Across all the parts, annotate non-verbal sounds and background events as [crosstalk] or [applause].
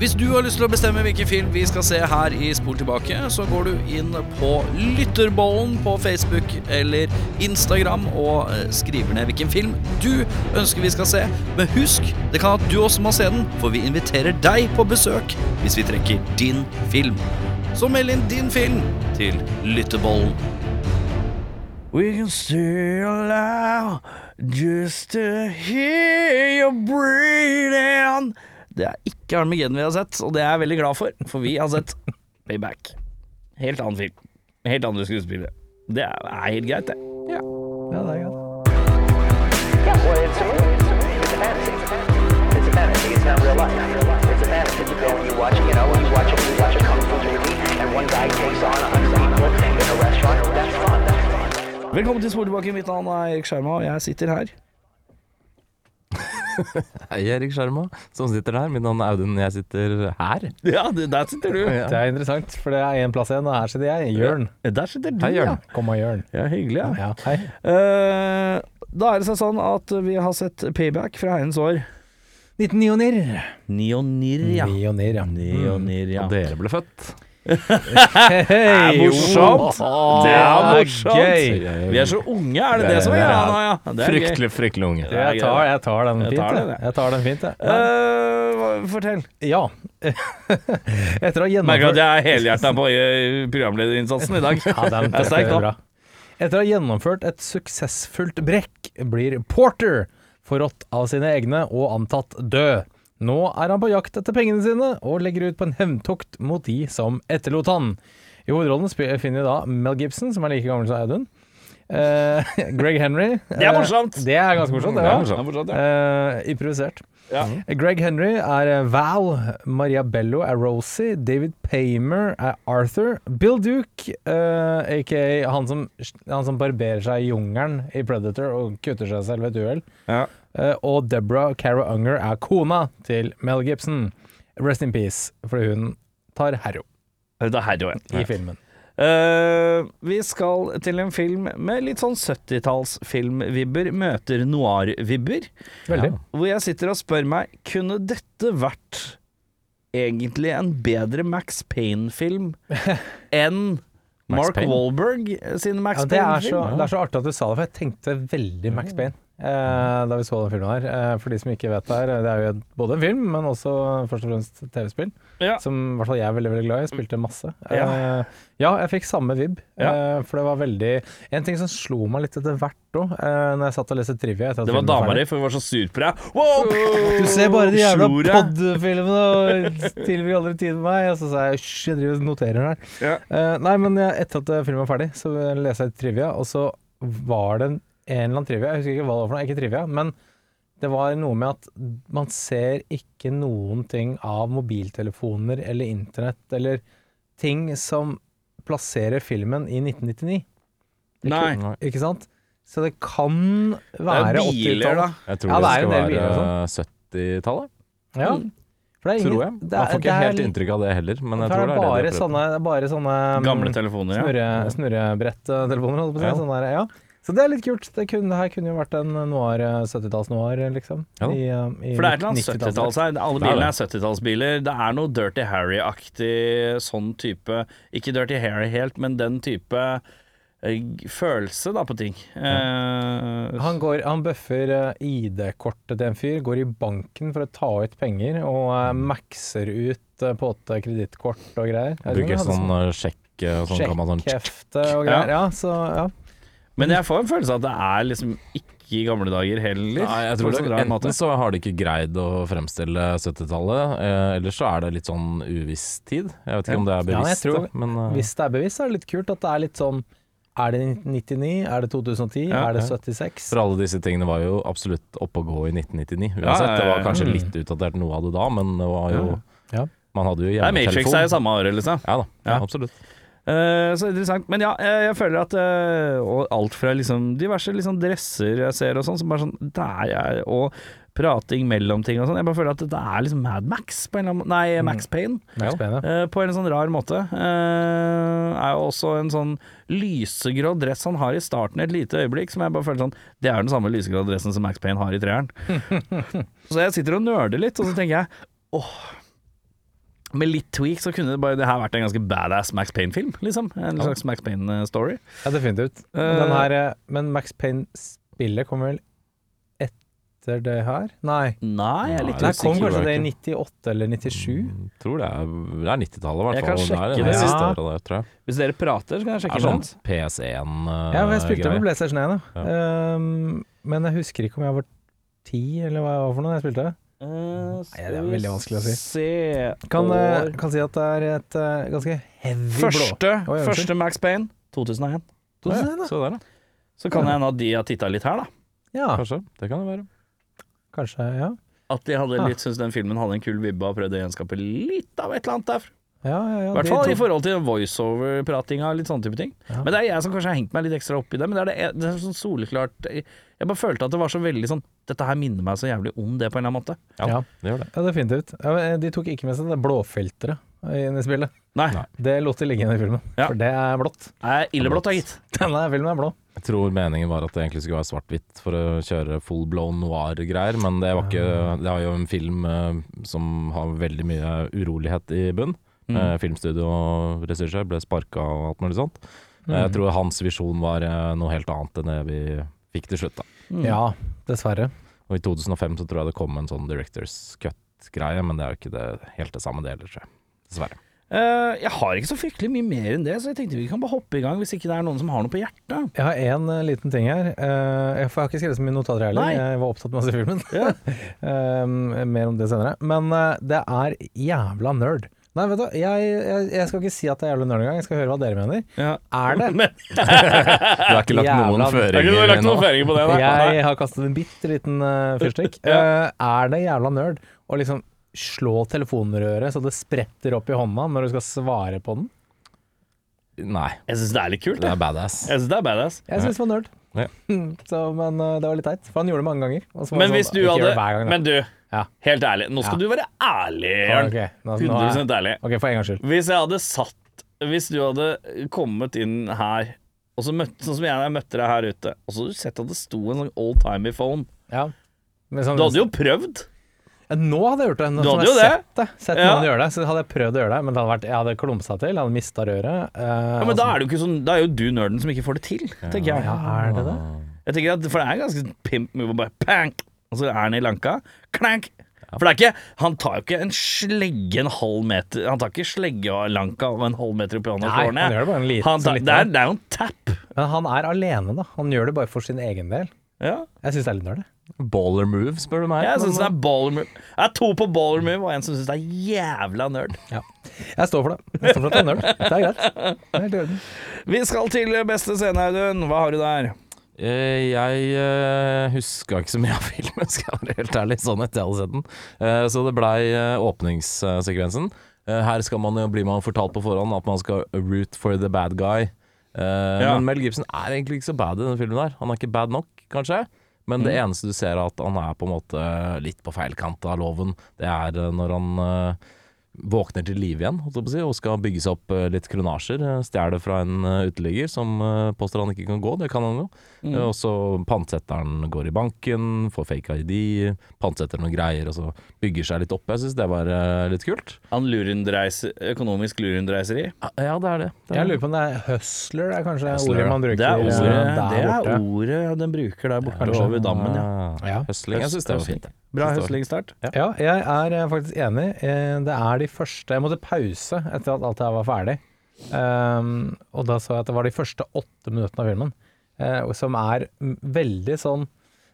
Hvis du har lyst til å bestemme hvilken film vi skal se her i Spol tilbake, så går du inn på Lytterbollen på Facebook eller Instagram og eh, skriver ned hvilken film du ønsker vi skal se. Men husk, det kan at du også må se den, for vi inviterer deg på besøk hvis vi trekker din film. Så meld inn din film til Lytterbollen. We can stay alive just to hear you breathing. Det er ikke Armageddon vi har sett, og det er jeg veldig glad for, for vi har sett Payback. Helt annen film. Helt andre skuespillere. Det er, er helt greit, det. Ja, det er greit. Yeah, well, it's a movie. It's a fantasy. It's a fantasy. It's not real life. It's a fantasy. You go and you watch, you know, you watch a, you watch a kung fu movie, and one guy takes on a hundred people in a restaurant. That's fun. That's fun. Velkommen til Sportilbake. Mitt navn er Erik Skjerma, og jeg sitter her. [laughs] Hei, Erik Sjarma, som sitter der. Mitt navn er Audun, jeg sitter her. Ja, det- der sitter du. Det er interessant, for det er én plass igjen, og her sitter jeg. Jørn. Der sitter du, Hei, Jørn. Kom og Jørn. Ja, hyggelig, ja. Ja, hei. Uh, da er det seg sånn at vi har sett Payback fra herrens år 1999. Nionir, ja. Nionir, ja. Nionir, ja. Og dere ble født. Hei, morsomt. Det er morsomt. gøy. Vi er så unge, er det det som er greia nå, ja? Det er. Fryktelig, fryktelig unge. Det er Jeg tar, jeg tar den fint, jeg. jeg. Tar den fint, jeg. Eh, hva- fortell. Ja. [laughs] Etter å ha Merker at jeg er helhjerta på eh, programlederinnsatsen i dag. [laughs] Ja, den [laughs] Det er sterkt, da. Etter å ha gjennomført et suksessfullt brekk, blir Porter forrådt av sine egne og antatt død. Nå er han på jakt etter pengene sine, og legger ut på en hevntokt mot de som etterlot han. I hovedrollen finner vi da Mel Gibson, som er like gammel som Audun. Uh, [laughs] Greg Henry. Det er morsomt. Eh, det er ganske morsomt, det. Er Ja. Det er morsomt, ja. Uh, improvisert. Ja. Greg Henry er Val, Maria Bello er Rosie, David Paymer er Arthur, Bill Duke, uh, aka han som, han som barberer seg i jungelen i Predator og kutter seg selv ved et uhell, Ja. Eh, og Deborah Cara Unger er kona til Mel Gibson. Rest in peace, fordi hun tar herro Det tar herro, ja. i filmen. Uh, vi skal til en film med litt sånn 70-tallsfilmvibber møter noir-vibber. Veldig. Hvor jeg sitter og spør meg Kunne dette vært egentlig en bedre Max Payne-film [laughs] enn Mark Payne? Wahlberg sin Max Ja, det, er så, Payne-film? det er så artig at du sa det, for jeg tenkte veldig Max Payne da vi så den filmen her. Eh, for de som ikke vet det her, det er jo både en film, men også først og fremst TV-spill. Ja. Som i hvert fall jeg er veldig veldig glad i. Spilte masse. Ja. Eh, ja, jeg fikk samme vib. Ja. Eh, for det var veldig En ting som slo meg litt etter hvert òg, eh, når jeg satt og leste trivia etter at Det var dama di, for hun var så sur på deg. Wow! Du ser bare de jævla pod-filmene og tilbyr aldri tid med meg. Og så sa jeg hysj, jeg driver og noterer her. Ja. Eh, nei, men jeg, etter at filmen var ferdig, så leste jeg trivia, og så var det en, en eller annen trivia, jeg husker ikke hva det var for noe, ikke trivia, men det var noe med at man ser ikke noen ting av mobiltelefoner eller internett eller ting som plasserer filmen i 1999. Nei. Ikke sant? Så det kan være 80-tallet. Jeg tror Ja, det, det skal være 70-tallet, Ja. Mm. For det er ingen, tror jeg. det Jeg får ikke er helt inntrykk av det heller, men jeg tror det det er bare det de har sånne, bare sånne mm, Gamle telefoner, ja. snurre, snurrebrettelefoner, holdt jeg på å si. Ja. Sånne der, ja. Så det er litt kult. Det, kunne, det her kunne jo vært en noir, 70-talls-noir, liksom. Ja. I, um, i For det er et eller annet 70-talls her. Alle Det bilene er 70-tallsbiler. Det er noe Dirty Harry-aktig sånn type Ikke Dirty Harry helt, men den type eh, følelse da på ting. Eh, Han, går, han bøffer eh, ID-kortet til en fyr, går i banken for å ta ut penger, og eh, maxer ut uh, påte kredittkort og greier. Bruker sånn eh, sjekk eh, sånn sånn Sjekkhefte og greier. Ja, så ja. Men jeg får en følelse av at det er liksom ikke i gamle dager heller. Nei, jeg tror det, er måte. Enten så har de ikke greid å fremstille 70-tallet, eh, eller så er det litt sånn uviss tid. Jeg vet ikke om det er Ja, jeg bevisst, tror- men uh, Hvis det er bevisst, så er det litt kult at det er litt sånn Er det 99? Er det 2010? Ja, er det 76? For alle disse tingene var jo absolutt oppe å gå i 1999 uansett. Ja, ja, ja, Det var kanskje Mm. litt utdatert noe av det da, men det var jo Ja. Man hadde jo hjemmetelefon. Matrix er jo samme året, liksom. Ja da, Ja. absolutt. Eh, så interessant. Men ja, jeg, jeg føler at eh, Og alt fra liksom diverse liksom dresser jeg ser og sånn, som bare sånn Der er Og prating mellom ting og sånn. Jeg bare føler at det er liksom Mad Max på en eller annen. Nei, Max Payne. Max Payne, ja. eh, på en sånn rar måte. Eh, er jo også en sånn lysegrå dress han har i starten et lite øyeblikk, som jeg bare føler sånn Det er den samme lysegrå dressen som Max Payne har i treeren. [laughs] så jeg sitter og nøler litt, og så tenker jeg åh Med litt tweak så kunne det bare det her vært en ganske badass Max Payne-film, liksom. En slags Max Payne-story. Ja, definitivt. Men, Eh. den her, eh, men Max Payne-spillet kommer vel etter det her? Nei. Nei, jeg er litt Det kom kanskje det i 98 eller 97? Mm, Tror det er, det er 90-tallet, i hvert Jeg fall. kan Det er sjekke det det. Ja. der, tror jeg. Hvis dere prater, så kan jeg sjekke. Det er sånn sånt. PS1-greie. Ja, jeg spilte på PlayStation 1, da. Ja. Um, men jeg husker ikke om jeg var ti, eller hva jeg var for noe da jeg spilte. Nei, det er veldig vanskelig å si. Se Kan, uh, kan si at det er et uh, ganske heavy blå. Første, Oi, første Max Payne, 2001. To Ja, tusen, da. Så der, da. Så kan det hende at de har titta litt her, da. Ja, Kanskje. Det kan det være. kanskje. Ja. At de hadde litt syntes den filmen hadde en kul vibbe og prøvde å gjenskape litt av et eller annet der. Ja, ja, ja, I hvert fall to- i forhold til voiceover-pratinga og litt sånne type ting. Ja. Men det er jeg som kanskje har hengt meg litt ekstra opp i det. Men det er, det, det er sånn soleklart Jeg bare følte at det var så veldig sånn Dette her minner meg så jævlig om det, på en eller annen måte. Ja, Ja. det gjør det. Ja, definitivt. Ja, men de tok ikke med seg det blåfilteret inn i spillet. Nei. Nei. Det lot de ligge inn i filmen, Ja. for det er blått. er illeblått, da, gitt. [laughs] Denne filmen er blå. Jeg tror meningen var at det egentlig skulle være svart-hvitt for å kjøre full blown noir-greier, men det var ikke Det er jo en film eh, som har veldig mye urolighet i bunn. Mm. Eh, filmstudio og ble sparka og alt mulig sånt. Eh, Mm. Jeg tror hans visjon var eh, noe helt annet enn det vi fikk til slutt. da Mm. Ja, dessverre. Og i 2005 så tror jeg det kom en sånn Directors Cut-greie, men det er jo ikke det helt det samme det heller, tror jeg. Dessverre. Uh, jeg har ikke så fryktelig mye mer enn det, så jeg tenkte vi kan bare hoppe i gang hvis ikke det er noen som har noe på hjertet. Jeg har én liten ting her. Uh, jeg, for jeg har ikke skrevet så mye notater heller. Nei. Jeg var opptatt med å se filmen. Ja. [laughs] Mer om det senere. Men det er jævla nerd. Nei, vet du, jeg, jeg, jeg skal ikke si at det er jævla nerd engang. Jeg skal høre hva dere mener. Ja. Er det? [laughs] Men, Du har ikke lagt Jævla- noen har føringer lagt nå? noen føringer på det? da? Jeg har kastet en bitte liten [laughs] uh, fyrstikk. Ja. Eh, er det jævla nerd å liksom slå telefonrøret så det spretter opp i hånda når du skal svare på den? Nei, Jeg syns det er litt kult. det det er badass. jeg synes det er badass. Jeg synes det var nerd. Ja. [laughs] Så, men uh, det var litt teit, for han gjorde det mange ganger. og så Men sånn, hvis du hadde gang. Men du, Ja. helt ærlig. Nå skal Ja. du være ærlig, Jørn. Ok, nå, nå er, 100 ærlig. ok, for en gangs skyld. Hvis jeg hadde satt Hvis du hadde kommet inn her, og så møtte, sånn som jeg, jeg møtte deg her ute, og så hadde du sett at det sto en sånn old timey phone Ja. Sånn- Du hadde jo prøvd. Ja, Nå hadde jeg gjort det. Nå Du hadde jo det. Sett, det, sett Ja. noen gjøre det, så hadde jeg prøvd å gjøre det. Men det hadde vært, jeg hadde klumsa til, jeg hadde mista røret. eh, Ja, men da er det jo ikke sånn Da er jo du nerden som ikke får det til, tenker jeg. Ja, er det det? Jeg tenker at For det er ganske pimp move å bare pank, og så er han i lanka. Klank. For det er ikke Han tar jo ikke en slegge en halv meter Han tar ikke slegge og lanka og en halv meter opp i hånda og Nei, ned. han gjør det bare en liten tar, det, er, det er jo en tap. Men han er alene, da. Han gjør det bare for sin egen del. Ja. Jeg syns det er litt nerd. Baller move, spør du meg. Jeg syns det er baller move. Jeg er to på baller move, og en som syns det er jævla nerd. Jeg står for det. Jeg står for at det er nerd. Det er greit. Det er helt i orden. Vi skal til beste scene, Audun. Hva har du der? Eh, Jeg uh, huska ikke så mye av [laughs] filmen, skal jeg være helt ærlig, sånn etter jeg hadde sett den. Eh, så det blei eh, åpningssekvensen. Eh, her skal man jo bli man fortalt på forhånd at man skal root for the bad guy. Eh, Ja. Men Mel Gibson er egentlig ikke så bad i denne filmen der. Han er ikke bad nok, kanskje. Men det eneste du ser er at han er på en måte litt på feil kant av loven. Det er eh, når han eh, våkner til liv igjen si, og skal bygge seg opp eh, litt kronasjer. Eh, Stjeler fra en eh, uteligger som eh, påstår han ikke kan gå, det kan han jo. Mm. Eh, Og så pantsetteren går i banken, får fake ID, pantsetter noen greier, og så bygger seg litt opp. Jeg syns det var eh, litt kult. Han lurendreiser, økonomisk lurundreiseri? Ja, det er det. det er Jeg lurer på om det er hustler er kanskje Hustler, ordet man bruker Det er ordet, det er ordet den bruker der borte Kanskje. over dammen, ja. Ja. Høstling. Jeg syns det var fint. Bra høstlingstart. Ja, jeg er eh, faktisk enig. Det er de første Jeg måtte pause etter at alt det her var ferdig. Um, og da så jeg at det var de første åtte minuttene av filmen, eh, som er veldig sånn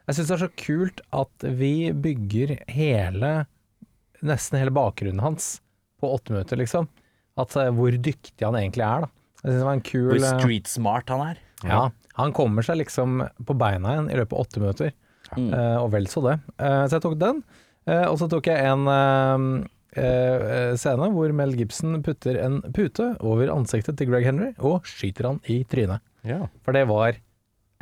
Jeg syns det er så kult at vi bygger hele Nesten hele bakgrunnen hans på åtte minutter, liksom. At eh, Hvor dyktig han egentlig er, da. Jeg synes det var en kul Hvor eh, street smart han er. Ja, han kommer seg liksom på beina igjen i løpet av åtte minutter. Mm. Eh, og vel så det. Eh, så jeg tok den. Eh, og så tok jeg en scene hvor Mel Gibson putter en pute over ansiktet til Greg Henry og skyter han i trynet. Ja. For det var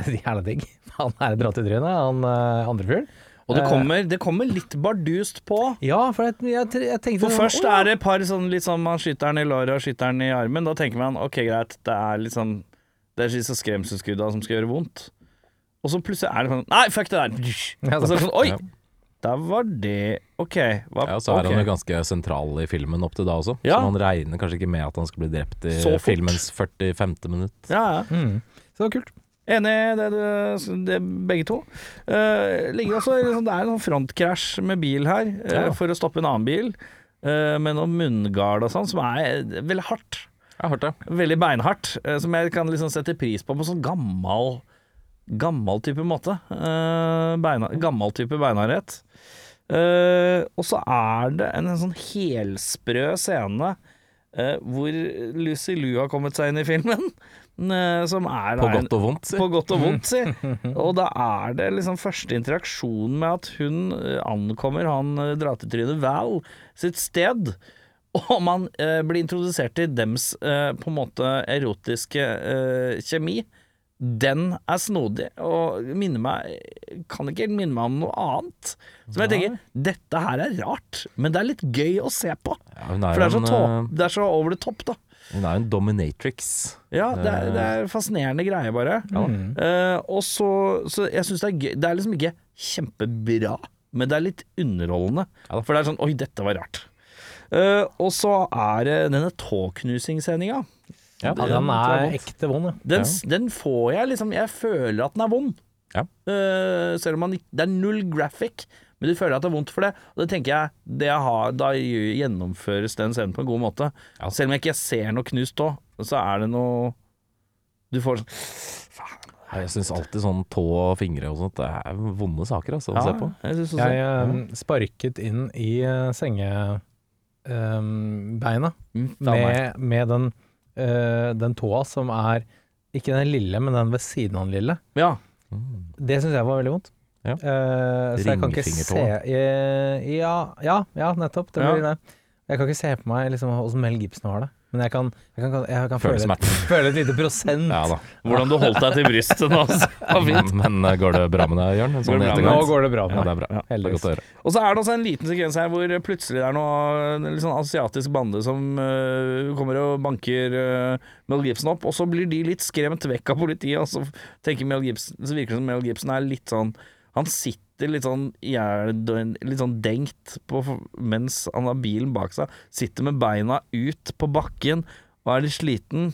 [laughs] jævla digg. Han er dratt i trynet, han uh, andre fyren. Og det kommer, det kommer litt bardust på. Ja, for jeg, jeg, jeg tenkte For sånn, først er det et par sånn litt sånn Man skyter den i låret og skyter den i armen. Da tenker man ok, greit, det er litt sånn Det er disse skremselskudda som skal gjøre vondt. Og så plutselig er det sånn Nei, fuck det der! Og så er det sånn Oi! Der var det Ok. Hva, Ja, så er okay. han jo ganske sentral i filmen opp til da også. Ja. Så man regner kanskje ikke med at han skal bli drept i filmens 45. minutt. Ja, ja. Mm. Så det var kult. Enig i det, det, det, begge to. Uh, ligger også, liksom- det er en sånn frontkrasj med bil her, uh, for å stoppe en annen bil. uh, med noen munngard og sånn, som er veldig hardt. Er hardt ja. Veldig beinhardt. som jeg kan liksom sette pris på på sånn gammel, gammel type måte. Beina, gammel type beinhardhet. Og så er det en, en sånn helsprø scene hvor Lucy Liu har kommet seg inn i filmen. Eh, som er På da en- godt og vondt, si. på godt og vondt, si. [laughs] Og da er det liksom første interaksjon med at hun eh, ankommer han eh, dratetrynet Val sitt sted. [laughs] Og man eh, blir introdusert til dems eh, på en måte erotiske eh, kjemi. Den er snodig, og minner meg kan ikke helt minne meg om noe annet. Som jeg tenker, dette her er rart, men det er litt gøy å se på. Ja, hun, For det er er så, tå det er så over the top, da. Hun er jo en dominatrix. Ja, det er, det er fascinerende greie, bare. Eh, og så, så jeg syns det er gøy Det er liksom ikke kjempebra, men det er litt underholdende. Ja. For det er sånn Oi, dette var rart. Uh, og så er det denne tåknusingssendinga. Ja, Ja, den er ekte vond, ja. Den, den får jeg liksom Jeg føler at den er vond. Ja. Uh, selv om man Det er null graphic, men du føler at det er vondt for det. Og det tenker jeg det jeg har, Da gjennomføres den scenen på en god måte. Ja. Selv om jeg ikke ser noe knust tå, så er det noe Du får sånn Faen. Jeg syns alltid sånn tå og fingre og sånt, det er vonde saker altså, å se på. jeg også. Jeg eh, sparket inn i uh, sengebeina Mm, med, med den, uh, den tåa som er ikke den lille, men den ved siden av den lille. Ja. Det syns jeg var veldig vondt. Ja. Uh, så jeg kan ikke se eh, ja, ja, ja, nettopp. Det Ja. blir det. Jeg kan ikke se på meg liksom, hvordan Mel Gibson har det. Men jeg kan, jeg kan, jeg kan føle, føle, smerten. [laughs] føle et lite prosent. Ja da. [laughs] Hvordan du holdt deg til brystet nå. Det. [laughs] Men eh, går det bra med deg, Jørn? Sånn Nå går det bra med det meg. å høre. Og så er det også en liten sekvens her hvor plutselig det er noe en sånn asiatisk bande som uh, kommer og banker uh, Mel Gibson opp, og så blir de litt skremt vekk av politiet, og så tenker Mel Gibson Så virker det som Mel Gibson er litt sånn Han sitter litt sånn litt sånn dengt på, mens han har bilen bak seg. Sitter med beina ut på bakken og er litt sliten.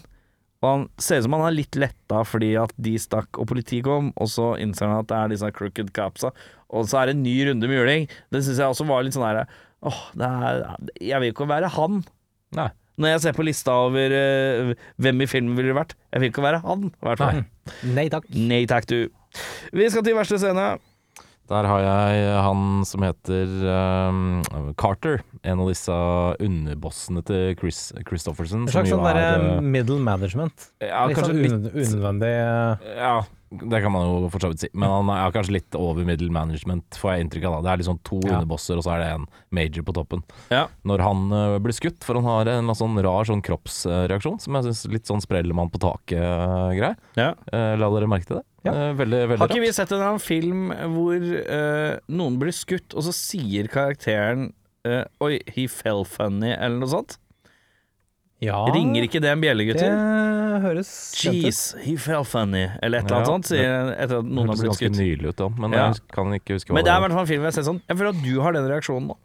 Og han ser ut som han er litt letta fordi at de stakk og politiet kom, og så innser han at det er disse crooked capsa. og så er det en ny runde med juling. Det syns jeg også var litt sånn herre Åh, det er Jeg vil ikke være han. Nei. Når jeg ser på lista over uh, hvem i filmen ville det vært. Jeg vil ikke være han, Nei. Nei takk. Nei takk, du. Vi skal til verste scene. Der har jeg han som heter um, Carter. En av disse underbossene til Chris Christofferson. En slags sånn derre eh, middle management. Ja, litt sånn unødvendig eh, Ja, det kan man jo for så vidt si. Men han er kanskje litt over middle management, får jeg inntrykk av. da. Det er liksom to Ja. underbosser, og så er det en major på toppen. Ja. Når han uh, blir skutt, for han har en sånn rar sånn kroppsreaksjon, som jeg syns litt sånn sprellemann på taket-greie. Ja. la dere merke til det? Ja. Eh, veldig, veldig Har ikke vi sett en film hvor eh, noen blir skutt, og så sier karakteren eh, Oi, he fell funny, eller noe sånt? Ja, Ringer ikke det en bjelle, gutter? det høres kjent ut. Jeez, he fell funny, eller et eller annet Ja, sånt, sier etter at noen har blitt ganske skutt. nylig ut, da. Men Ja. jeg kan ikke huske hva Men det er i hvert fall en film jeg har sett sånn. Jeg føler at du har den reaksjonen nå.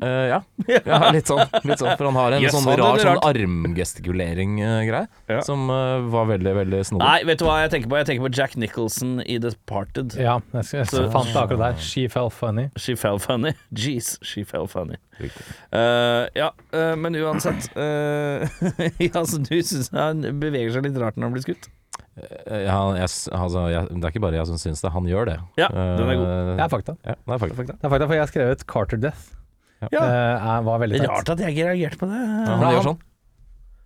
Eh, ja. [laughs] ja, litt sånn. Litt sånn. For han har en Yes, sånn rar sånn armgestikulering-greie, Ja. som uh, var veldig, veldig snodig. Nei, vet du hva jeg tenker på? Jeg tenker på Jack Nicholson i Departed. Ja, jeg, skal, jeg Så- fant det akkurat der. She fell funny. She fell funny. [laughs] Jeez, she fell funny. Eh, ja, men uansett eh, [laughs] Ja, du syns han beveger seg litt rart når han blir skutt? Eh, Ja, jeg, altså, jeg, det er ikke bare jeg som syns det, han gjør det. Ja, den er god. Det er fakta. Ja, det er fakta. Det er fakta, for jeg har skrevet Carter Death. Ja. Eh, er- var veldig teit. Rart at jeg ikke reagerte på det. Ja, han gjør sånn.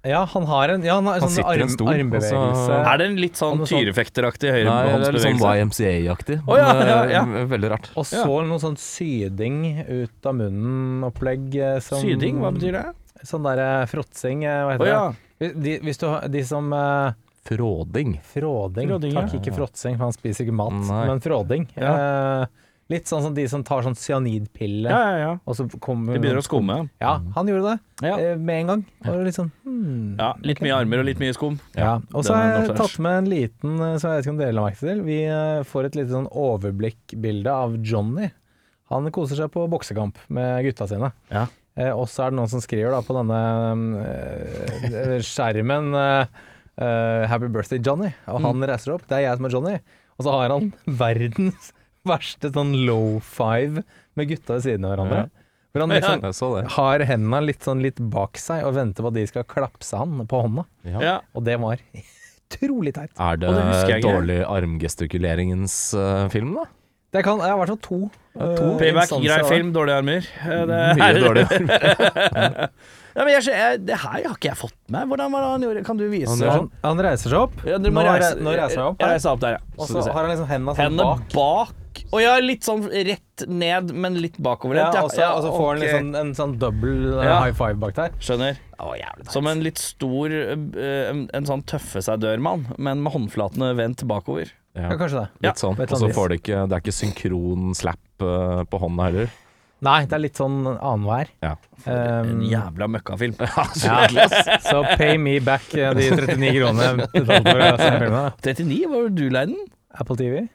Ja, han har en, ja, han har en Han sånn sitter i en arm, stol, armbevegelse. og så- Er det en litt sånn sånn- tyrefekteraktig Nei, det er litt sånn? YMCA-aktig. Å, ja, men, ja, eh, ja. Veldig rart. Og så noe sånn syding ut av munnen-opplegg. eh, som- Syding, hva betyr det? Sånn derre fråtsing, eh, hva Å heter ja. det? De, hvis du har de som eh, Fråding. Fråding. Fråding, Takk, ja. ikke fråtsing, for han spiser ikke mat, Nei. men fråding. Eh, litt sånn som de som tar sånn cyanidpille, Ja, ja, ja. og så kommer Det begynner å skumme. Ja, han gjorde det Ja. eh, med en gang. Og litt sånn hmm. Ja, litt mye armer og litt mye skum. Ja, og så er har jeg tatt med en liten, eh, som jeg vet ikke om dere la merke til. Vi eh, får et lite sånn overblikkbilde av Johnny. Han koser seg på boksekamp med gutta sine. Ja. Eh, og så er det noen som skriver da på denne øh, skjermen eh, eh, 'Happy birthday, Johnny', og han reiser opp. Det er jeg som er Johnny. Og så har han [laughs] verdens verste sånn low five med gutta ved siden av hverandre. Hvor han liksom ja, har hendene litt sånn litt bak seg og venter på at de skal klapse han på hånda. Ja. Ja. Og det var [laughs] utrolig teit. Er det, Og det dårlig armgestikuleringens uh, film, da? Det kan, jeg har i hvert fall to. to Payback, grei film, dårlige armer. Eh, [laughs] Det, Mye dårlig. [laughs] Ja, men jeg, jeg, det her har ikke jeg fått med. Hvordan var det han gjorde? Kan du vise? Han Han, han reiser seg opp. Ja, du nå, reise, nå reiser seg opp Jeg reiser opp der, ja. Og Så har han liksom hendene sånn bak. bak. Bak. Og ja, litt sånn rett ned, men litt Ja, og så, ja, så får han ok. liksom en sånn double eh, Ja. high five bak der. Skjønner. Som en litt stor eh, En, en sånn tøffe seg dør-mann, men med håndflatene vendt bakover. Ja, Ja. kanskje det. Litt sånn. Og så får det ikke Det er ikke synkron slap eh, på hånda heller. Nei, det er litt sånn annenhver. Ja. En Um, jævla møkkafilm. [laughs] ja. [laughs] Så pay me back eh, de 39 kronene [laughs] jeg betalte for å se filmen. da. 39, var det du leide den? Apple TV.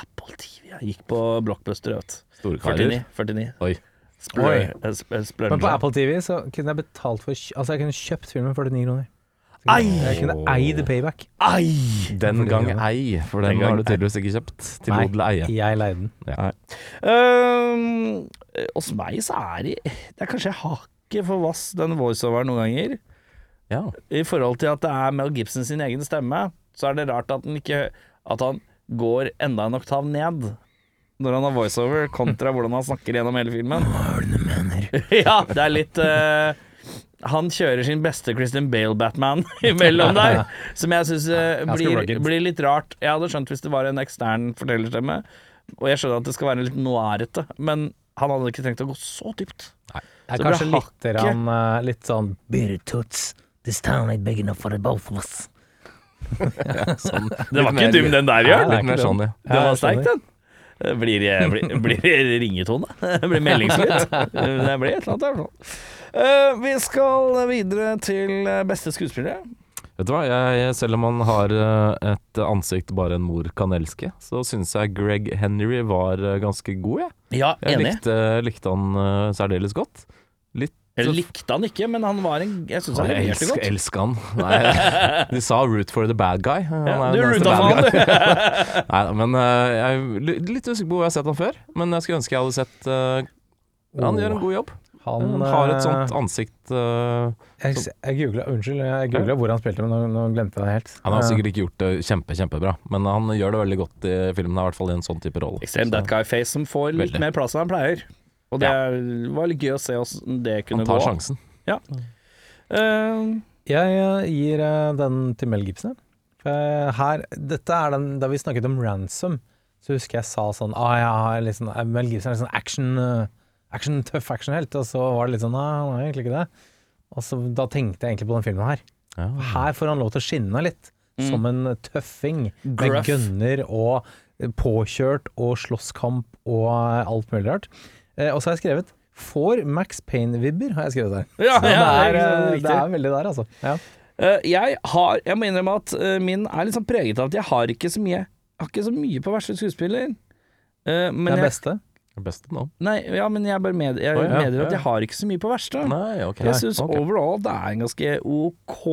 Apple TV. Jeg gikk på Blockbuster, vet du. 49. 49. Oi. Splør, Oi. eh, eh, Men på Apple TV så kunne jeg betalt for Altså, jeg kunne kjøpt filmen for 49 kroner. Ei! Jeg kunne eid payback. Ei! Den gang ei, for den Den gang har du tydeligvis ikke kjøpt. Til Nei, odel eie. jeg leide den. Ehm, hos meg så er det Det er kanskje hakket for vass, den voiceoveren noen ganger. Ja. I forhold til at det er Mel Gibson sin egen stemme, så er det rart at han ikke At han går enda en oktav ned når han har voiceover, kontra hvordan han snakker gjennom hele filmen. [laughs] ja, det er litt uh, Han kjører sin beste Christian Bale-Batman [laughs] imellom der, som jeg syns uh, blir, blir litt rart. Jeg hadde skjønt hvis det var en ekstern fortellerstemme, og jeg skjønner at det skal være litt noirete, men han hadde ikke trengt å gå så dypt. Det er kanskje litt, rann, eh, litt sånn Beer toots. This town ain't big enough for the both of us. [laughs] Sånn. Det var ikke dum, den der, Jørn. ikke sånn, ja. Det var sterk, den. Det Blir, blir, blir ringetone? Det blir [laughs] meldingslyd? Det blir et eller annet der. sånn. Eh, vi skal videre til eh, beste skuespillere. Vet du hva, jeg, selv om han har eh, et ansikt bare en mor kan elske, så syns jeg Greg Henry var ganske god, jeg. Ja, Jeg enig. likte, likte han særdeles godt. Jeg likte han ikke, men han var en Jeg syns han leverte godt. Jeg elsker han. Nei, [laughs] de sa 'root for the bad guy'. Han Ja, er du for han, du. [laughs] Nei, men eh, jeg er litt usikker på hvor jeg har sett han før. Men jeg skulle ønske jeg hadde sett uh, Han gjør en god jobb. Han, Han har et eh, sånt ansikt uh, Jeg, jeg googla, unnskyld, jeg googla hvor han spilte, men nå, nå glemte jeg det helt. Han har Eh, sikkert ikke gjort det kjempe, kjempebra, men han gjør det veldig godt i filmen. I hvert fall i en sånn type rolle. Ekstrem that guy-face som får litt Veldig. mer plass enn han pleier. Og det var litt gøy å se åssen det kunne Han tar gå. sjansen. Eh, Jeg eh, gir eh, den til Mel Gibson. jeg- her, dette er den Da vi snakket om Ransom, så husker jeg sa sånn ah, ja, liksom, eh, Mel Gibson er litt sånn action, eh, action tøff actionhelt, og så var det litt sånn Nei, han er egentlig ikke det. Og så Da tenkte jeg egentlig på den filmen her. Ja. Her får han lov til å skinne litt, som en tøffing med Gruff. gunner og påkjørt og slåsskamp og alt mulig rart. Eh, og så har jeg skrevet Får Max Payne-vibber, har jeg skrevet der. Ja, Så det, ja, er, eh, det er veldig der, altså. Ja. Eh, jeg har Jeg må innrømme at min er litt sånn preget av at jeg har ikke så mye Jeg har ikke så mye på verste skuespiller. Eh, men Det er beste. Det beste nå. nei, ja, men jeg bare med, jeg oh, ja, medgir at ja. jeg har ikke så mye på verste. Nei, ok. Jeg syns okay. overall det er en ganske OK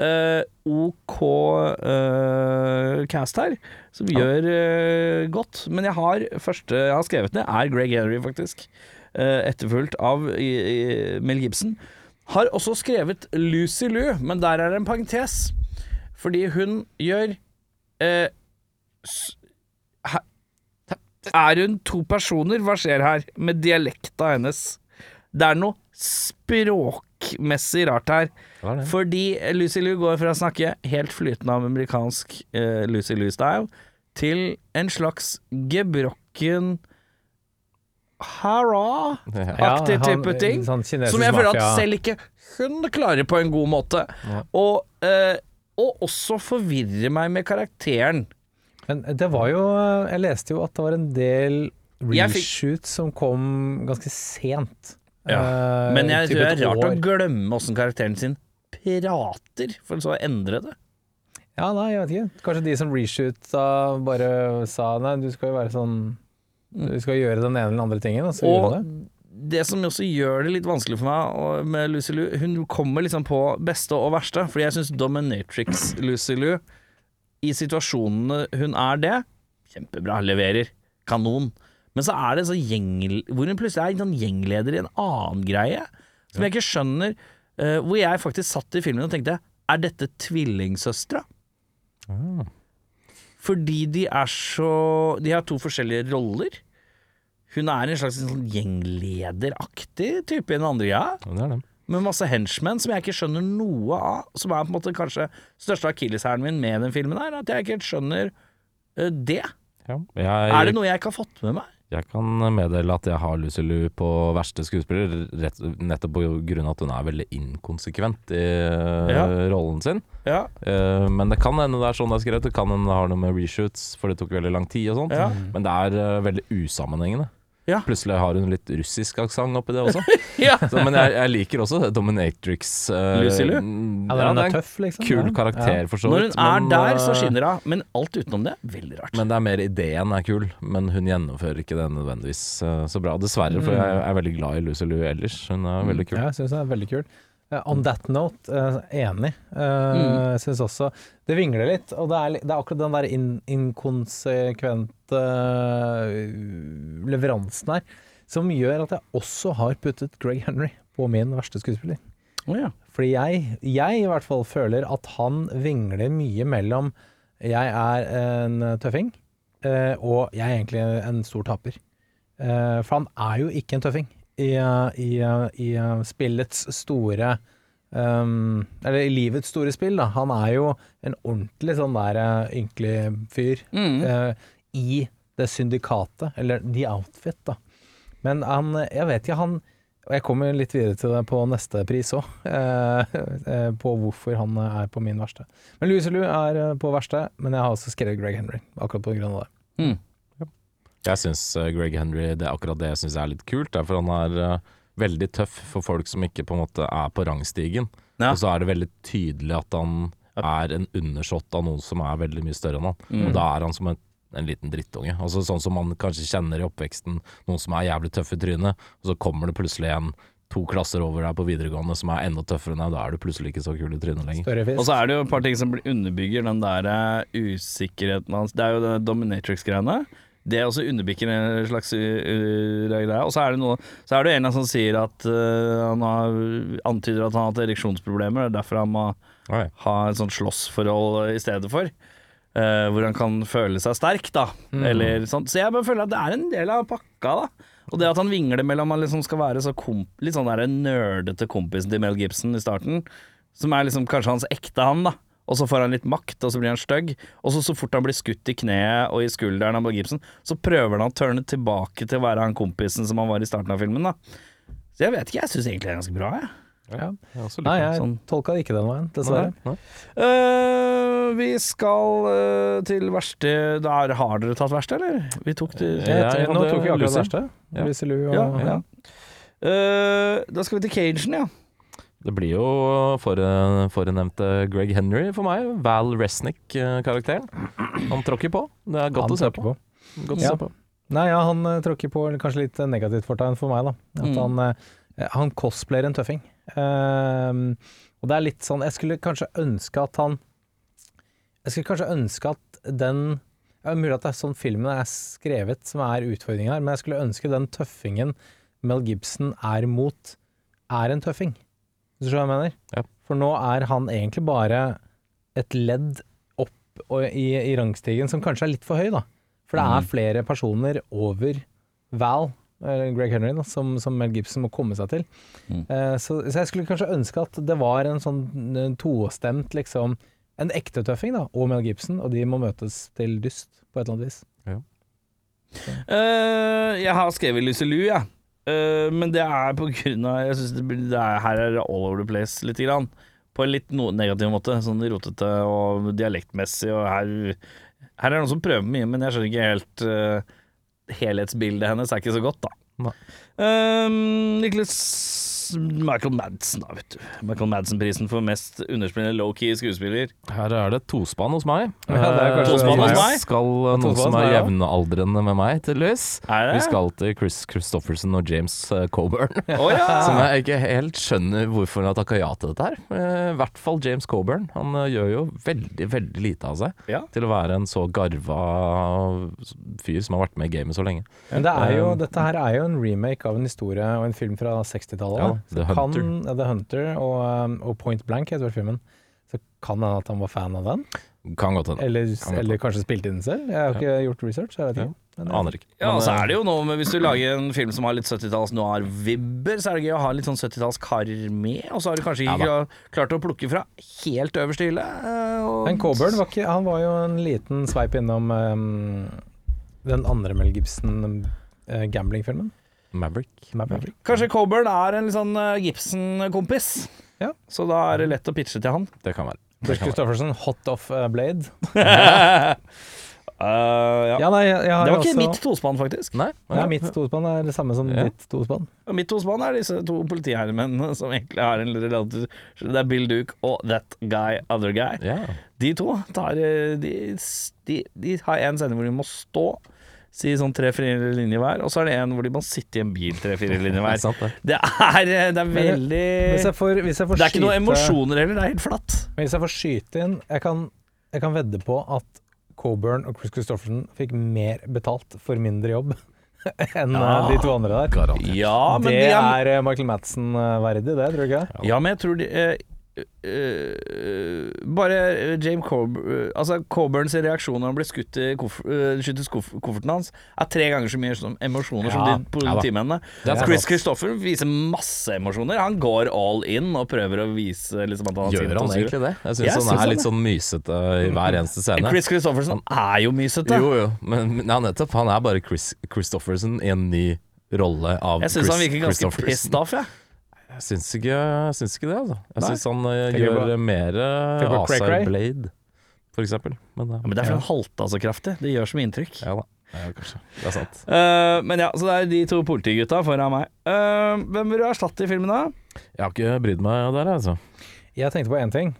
eh, OK uh, cast her, som gjør uh, godt. Men jeg har første jeg har skrevet ned, er Greg Henry, faktisk. Uh, etterfulgt av i, i Mel Gibson. Har også skrevet Lucy Lou, men der er det en parentes. Fordi hun gjør Er hun to personer? Hva skjer her med dialekta hennes? Det er noe språkmessig rart her. Er? Fordi Lucy Liu går fra å snakke helt flytende av amerikansk uh, Lucy Liu-style til en slags gebrokken hara Ja. type ting. Sånn Som jeg føler at selv ikke hun klarer på en god måte. Ja. Og, uh, og også forvirrer meg med karakteren. Men det var jo Jeg leste jo at det var en del reshoots som kom ganske sent. Ja, Uh, Men jeg tror det er rart å glemme åssen karakteren sin prater, for så å endre det. Ja, nei, jeg vet ikke. Kanskje de som reshoota bare sa nei, du skal jo være sånn Du skal gjøre den ene eller den andre tingen, og så Og gjør du det. det som også gjør det litt vanskelig for meg med Lucy Liu, hun kommer liksom på beste og verste. Fordi jeg syns Dominatrix Lucy Liu, i situasjonene hun er det, kjempebra, leverer. Kanon. Men så er det så gjeng... Hvor hun plutselig er en sånn gjengleder i en annen greie, som jeg ikke skjønner. Uh, hvor jeg faktisk satt i filmen og tenkte Er dette tvillingsøstre? Ah. Fordi de er så De har to forskjellige roller. Hun er en slags sånn gjenglederaktig type i den andre greia. Ja, det er. Med masse henchmen som jeg ikke skjønner noe av. Som er på en måte kanskje største akilleshæren min med den filmen her. At jeg ikke helt skjønner eh, det. Ja. Jeg, Er det noe jeg ikke har fått med meg? Jeg kan meddele at jeg har Lucy Liu på verste skuespiller, rett, nettopp av at hun er veldig inkonsekvent i eh, Ja. rollen sin. Ja. Uh, men det kan hende det er sånn det er skrevet. Det kan hende det har noe med reshoots, for det tok veldig lang tid og sånt. Ja. Men det er uh, veldig usammenhengende. Ja. Plutselig har hun litt russisk aksent oppi det også. [laughs] ja. Så, men jeg, jeg liker også Dominatrix. Uh, Lucy Liu? mm, Ja, den det er tøff, liksom. kul Ja. karakter, for så Når hun er men, der, så eh, skinner hun. Men alt utenom det, veldig rart. Men det er mer ideen er kul, men hun gjennomfører ikke det nødvendigvis uh, så bra. Dessverre, for jeg er veldig glad i Lucy Liu ellers. Hun er veldig kul. Ja, jeg syns hun er veldig kul. Uh, on that note, uh, enig. Uh, mm. syns også Det vingler litt, og det er, det er akkurat den der in, inkonsekvente eh, leveransen her som gjør at jeg også har puttet Greg Henry på min verste skuespiller. Oh, ja. Fordi jeg, jeg i hvert fall føler at han vingler mye mellom jeg er en tøffing, eh, og jeg er egentlig en stor taper. Eh, for han er jo ikke en tøffing i, i, i spillets store um, Eller i livets store spill, da. Han er jo en ordentlig sånn der ynkelig fyr Mm. eh, i det syndikatet, eller The Outfit, da. Men han Jeg vet ikke, han Og jeg kommer litt videre til det på neste pris òg, [laughs] eh, eh, på hvorfor han er på min verste. Men Louis Lou er eh, på verste, men jeg har også skrevet Greg Henry, akkurat på grunn av det. Mm. Jeg syns Greg Henry Det er akkurat det jeg syns er litt kult. for han er veldig tøff for folk som ikke på en måte er på rangstigen. Ja. Og så er det veldig tydelig at han er en undersått av noen som er veldig mye større enn han. Mm. Og da er han som en, en liten drittunge. Altså Sånn som man kanskje kjenner i oppveksten, noen som er jævlig tøff i trynet, og så kommer det plutselig en to klasser over deg på videregående som er enda tøffere enn deg. Da er du plutselig ikke så kul i trynet lenger. Og så er det jo et par ting som underbygger den der eh, usikkerheten hans. Det er jo det dominatrix-greiene. Det er også underbygger en slags uh, uh, greie. Og så er det noe Så er det en som sier at uh, han har, antyder at han har hatt ereksjonsproblemer. Det er derfor han må Oi. ha et sånt slåssforhold i stedet for. Eh, hvor han kan føle seg sterk, da. Eller sånt. Så jeg bare føler at det er en del av pakka, da. Og det at han vingler mellom han liksom skal være så komp litt sånn der nerdete kompisen til Mel Gibson i starten, som er liksom kanskje hans ekte han, da. Og så får han litt makt, og så blir han stygg. Og så, så fort han blir skutt i kneet og i skulderen av Mel Gibson, så prøver han å turne tilbake til å være han kompisen som han var i starten av filmen, da. Så jeg vet ikke, jeg syns egentlig det er ganske bra, jeg. Ja. Jeg Nei, jeg sånn. tolka det ikke den veien, dessverre. Nei. Eh, vi skal uh, til verste Der har dere tatt verste, eller? Vi tok det Ja, Jeg- jeg Nå tok vi akkurat verksted. Ja. Og Ja, ja. ja. Eh, da skal vi til Cajun, ja. Det blir jo forhenevnte Greg Henry for meg. Val Resnick-karakteren. Han tråkker på. Det er godt å se på. på. Godt å se på. Nei, ja, han tråkker på kanskje litt negativt fortegn for meg, da. At Mm. han, han cosplayer en tøffing. Ehm, og det er litt sånn Jeg skulle kanskje ønske at han Jeg skulle kanskje ønske at den er mulig at det er sånn filmen er skrevet som er utfordringa her, men jeg skulle ønske den tøffingen Mel Gibson er mot, er en tøffing. Hvis du skjønner hva jeg mener? Ja. For nå er han egentlig bare et ledd opp og i, i rangstigen som kanskje er litt for høy, da. For det er flere personer over Val, Greg Henry, da, som, som Mel Gibson må komme seg til. Mm. Eh, så, så jeg skulle kanskje ønske at det var en sånn eh, tostemt, liksom En ekte tøffing, da, og Mel Gibson, og de må møtes til dyst på et eller annet vis. Eh, jeg har skrevet Lucy Lou, jeg. Uh, men det er på grunn av Jeg synes det, det er, Her er det all over the place lite grann. På en litt no negativ måte. Sånn rotete og dialektmessig. Og her, her er det noen som prøver mye, men jeg skjønner ikke helt eh, Helhetsbildet hennes er ikke så godt, da. Um, Nicholas Michael Madsen, da, vet du. Michael Madsen-prisen for mest underspillende low-key skuespiller. Her er det tospann hos meg. Ja, det er kanskje Tospann hos meg? skal eh, noen som er ja. jevnaldrende med meg, tydeligvis. Vi skal til Chris Christofferson og James eh, Coburn. [laughs] Oh, ja! Som jeg ikke helt skjønner hvorfor han har takka ja til dette her. Eh, I hvert fall James Coburn. Han eh, gjør jo veldig, veldig lite av seg Ja. til å være en så garva fyr som har vært med i gamet så lenge. Men det er jo, Um, dette her er jo en remake av en historie og en film fra 60-tallet. Ja, Så The kan- Hunter. ja, The Hunter og, um, og Point Blank heter vel filmen. Så kan hende at han var fan av den, Kan godt hende. eller, Kan godt eller kanskje spilte inn den selv. Jeg har ikke gjort research, jeg vet ikke. Men, eh, Aner ikke. Ja, så eh, er det jo noe med Hvis du lager en film som har litt 70-talls noir-vibber, så er det gøy å ha litt sånn 70-tallskar med, og så har du kanskje Ja ikke klart å plukke fra helt øverste hylle. eh, Men Coburn var, ikke, han var jo en liten sveip innom um, den andre Mel Gibson uh, gambling-filmen. Maverick. Maverick. Kanskje Coburn er en litt sånn eh, Gibson-kompis, Ja. så da er det lett å pitche til han. Det kan være. Bush Christoffersen, hot off uh, blade. Uh, [laughs] ja. Ja, nei, jeg, jeg har Det var ikke også, mitt tospann, faktisk. Nei? Ja, mitt tospann er det samme som Ja. ditt tospann. Mitt tospann er disse to politiherremennene som egentlig har en relativ Det er Bill Duke og That Guy Other Guy. Yeah. De to tar eh, De, de, de har en sending hvor de må stå, si sånn tre-fire linjer hver, og så er det en hvor de må sitte i en bil tre-fire linjer er hver. det. Det er, eh, det er veldig Hvis jeg får, hvis jeg får Det er ikke noen emosjoner heller, det er helt flatt. Men Hvis jeg får skyte inn Jeg kan, jeg kan vedde på at Coburn og Chris Christofferson fikk mer betalt for mindre jobb [laughs] enn Ja. eh, de to andre der. Ja, men det de er, er eh, Michael Madsen eh, verdig, det, tror du ikke? Ja, men jeg tror de eh, Bare eh, James Coburn Altså Coburns reaksjon når han blir skutt i koff, uh, koff kofferten hans, er tre ganger så mye som emosjoner som de politimennene. Er. Chris Christoffer viser masse emosjoner. Han går all in og prøver å vise liksom, at han Gjør han egentlig det? Jeg syns han er litt sånn mysete i hver eneste scene. Chris Christofferson er jo mysete. Jo, jo, men ja, nettopp. Han er bare Chris Christofferson i en ny rolle av Jeg syns han virker ganske pissed off, jeg. Jeg syns ikke, syns ikke det, altså. Jeg syns han eh, Tenker du gjør på- mer tenker du på Cray Cray? Asai Blade, for eksempel. Men, eh, Ja, men det er fordi han halta så kraftig. Det gjør så mye inntrykk. ja da. Ja, kanskje. Det er sant. Eh, men ja, så det er de to politigutta foran meg. Eh, hvem vil du erstatte i filmen, da? Jeg har ikke brydd meg der, altså. Jeg tenkte på én ting,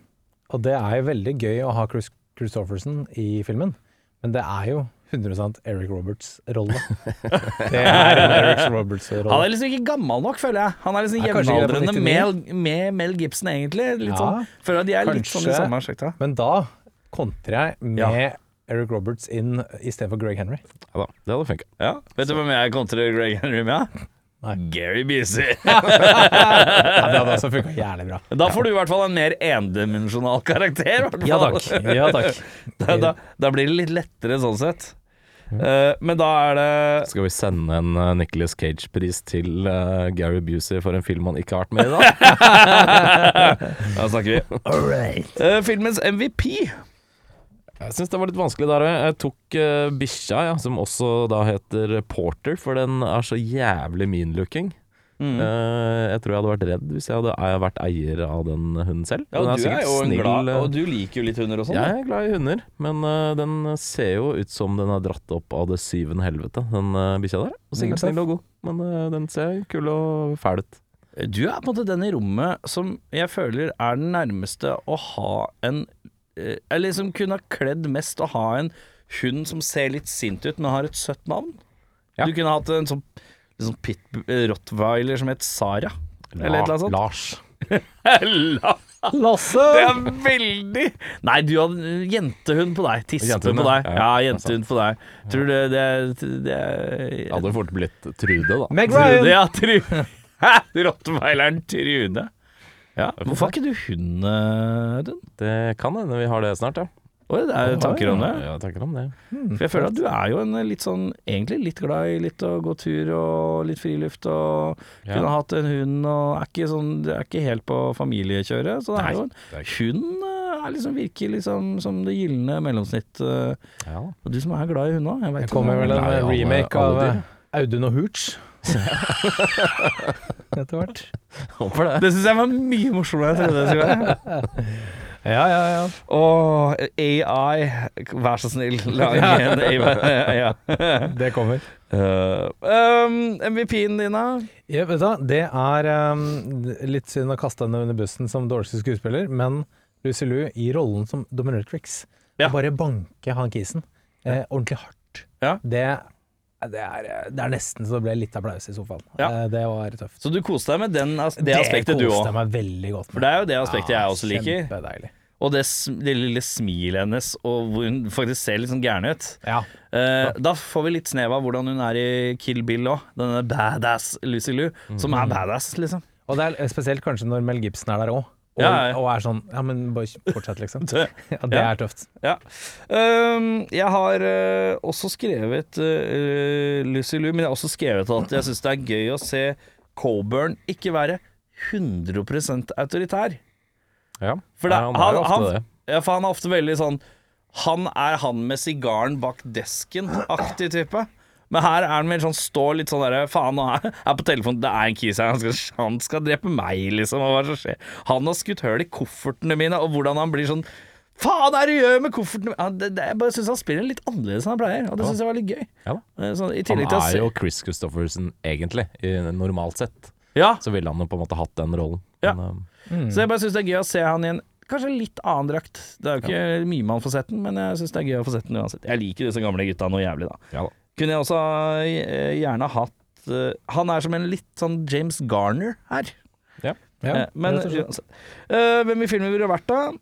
og det er jo veldig gøy å ha Chris Christofferson i filmen, men det er jo 100 Eric Roberts rolle. [laughs] Det er en Eric Roberts Han er liksom ikke gammel nok, føler jeg. Han er liksom kanskje jevnaldrende med, med Mel Gibson, egentlig. Litt Ja, sånn. Føler de er litt sånn i samme. Men da kontrer jeg med Ja. Eric Roberts inn istedenfor Greg Henry. Ja da, det hadde funka. Ja. Vet du hvem jeg kontrer Greg Henry med? Nei. Gary Busey. [laughs] Ja, det hadde også funka jævlig bra. Da får du i hvert fall en mer endimensjonal karakter. Ja takk. Ja, takk. [laughs] Da, da, da blir det litt lettere sånn sett. Eh, men da er det Skal vi sende en uh, Nicholas Cage-pris til uh, Gary Busey for en film han ikke har vært med i, da? [laughs] Da snakker vi. Eh, filmens MVP. Jeg syns det var litt vanskelig der òg. Jeg tok uh, bikkja, ja, som også da heter Porter, for den er så jævlig mean-looking. Mm. Eh, jeg tror jeg hadde vært redd hvis jeg hadde vært eier av den hunden selv. Ja, og du er jo en snill, glad eh, Og du liker jo litt hunder og sånn. Jeg er glad i hunder, men eh, den ser jo ut som den er dratt opp av det syvende helvete, den uh, bikkja der. Og sikkert snill og god, men den ser kul og fæl ut. Du er på en måte den i rommet som jeg føler er den nærmeste å ha en Eller som kunne ha kledd mest å ha en hund som ser litt sint ut, men har et søtt navn. Ja. Du kunne hatt en sånn, sånn pit rottweiler som het Sara. Eller et eller annet sånt. Lars. La- [laughs] Lasse! Det er veldig Nei, du hadde jentehund på deg. Tispe Jentehund, på deg. Ja, jentehund på deg. Tror du det, det, det Det hadde fort blitt Trude, da. Meg Trude, Ryan! ja. Trude. [laughs] Hæ? Rottweileren Trude. Ja. Hvorfor har ikke du hund, eh, Audun? Det kan hende vi har det snart, ja. Oi, det er tanker om det. Ja, tanker om det. For jeg føler at du er jo en litt sånn Egentlig litt glad i litt å gå tur og litt friluft og Ja. kunne hatt en hund og er ikke sånn Du er ikke helt på familiekjøret, så det er jo en Hund eh, er liksom virker liksom som det gylne mellomsnitt. eh, Ja. Og du som er glad i hunder Jeg, jeg kommer vel en alle- remake alle av eh, Audun og Hooch. [laughs] Etter hvert. Håper det. Det syns jeg var mye morsommere enn jeg trodde det skulle være. [laughs] Ja, ja, ja. Åh, AI, vær så snill, lag en AI. [laughs] Ja. Det kommer. Uh, um, MVP-en din, da? Ja, vet du, det er um, litt synd å kaste henne under bussen som dårligste skuespiller, men Lucy Liu i rollen som Dominatrix Ja. Bare banke han kisen eh, ordentlig hardt. Ja. Det, det, er, det er nesten så det ble litt applaus i sofaen. Ja. Eh, det var tøft. Så du koste deg med den, det, det aspektet du koste òg? jeg meg veldig godt med. For det er jo det aspektet jeg også liker. Kjempedeilig. Og det, det lille smilet hennes, og hvor hun faktisk ser litt sånn gæren ut. Ja. Eh, da får vi litt snev av hvordan hun er i Kill Bill òg. Denne badass Lucy Liu, som er badass, liksom. Og det er spesielt kanskje når Mel Gibson er der òg. Og, Ja, ja. og er sånn Ja, men bare fortsett, liksom. [laughs] Det- Ja, det Ja. er tøft. Ja. Um, jeg har uh, også skrevet uh, Lucy Lou, men jeg har også skrevet at jeg syns det er gøy å se Coburn ikke være 100 autoritær. Ja, For det, han han, er ofte han, det. Ja, for han er ofte veldig sånn Han er han med sigaren bak desken-aktig type. Men her er han mer sånn står litt sånn derre Faen, nå er på telefonen, det er en kis her, han skal, han skal drepe meg, liksom. og Hva som skjer? Han har skutt hull i koffertene mine, og hvordan han blir sånn Faen er det du gjør med koffertene mine? Det, det, Jeg bare syns han spiller litt annerledes enn han pleier, og det syns jeg var litt gøy. Ja. Eh, I Han er jo Chris Christofferson, egentlig. I, normalt sett Ja, så ville han jo på en måte hatt den rollen. Ja. Men, um, så jeg bare syns det er gøy å se han i en kanskje litt annen drakt. Det er jo ikke mye man får sett den, men jeg syns det er gøy å få sett den uansett. Jeg liker disse gamle gutta noe jævlig, da. ja da. Kunne jeg også eh, gjerne hatt eh, Han er som en litt sånn James Garner her. Ja, ja men rett og slett. uansett. Eh, hvem i filmen ville du vært, da?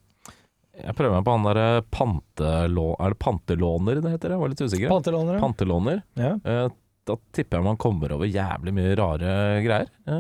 Jeg prøver meg på han derre pantelå... Er det pantelåner det heter? Jeg var litt usikker. Pantelånere. Pantelåner. Ja. Eh, da tipper jeg man kommer over jævlig mye rare greier. Eh,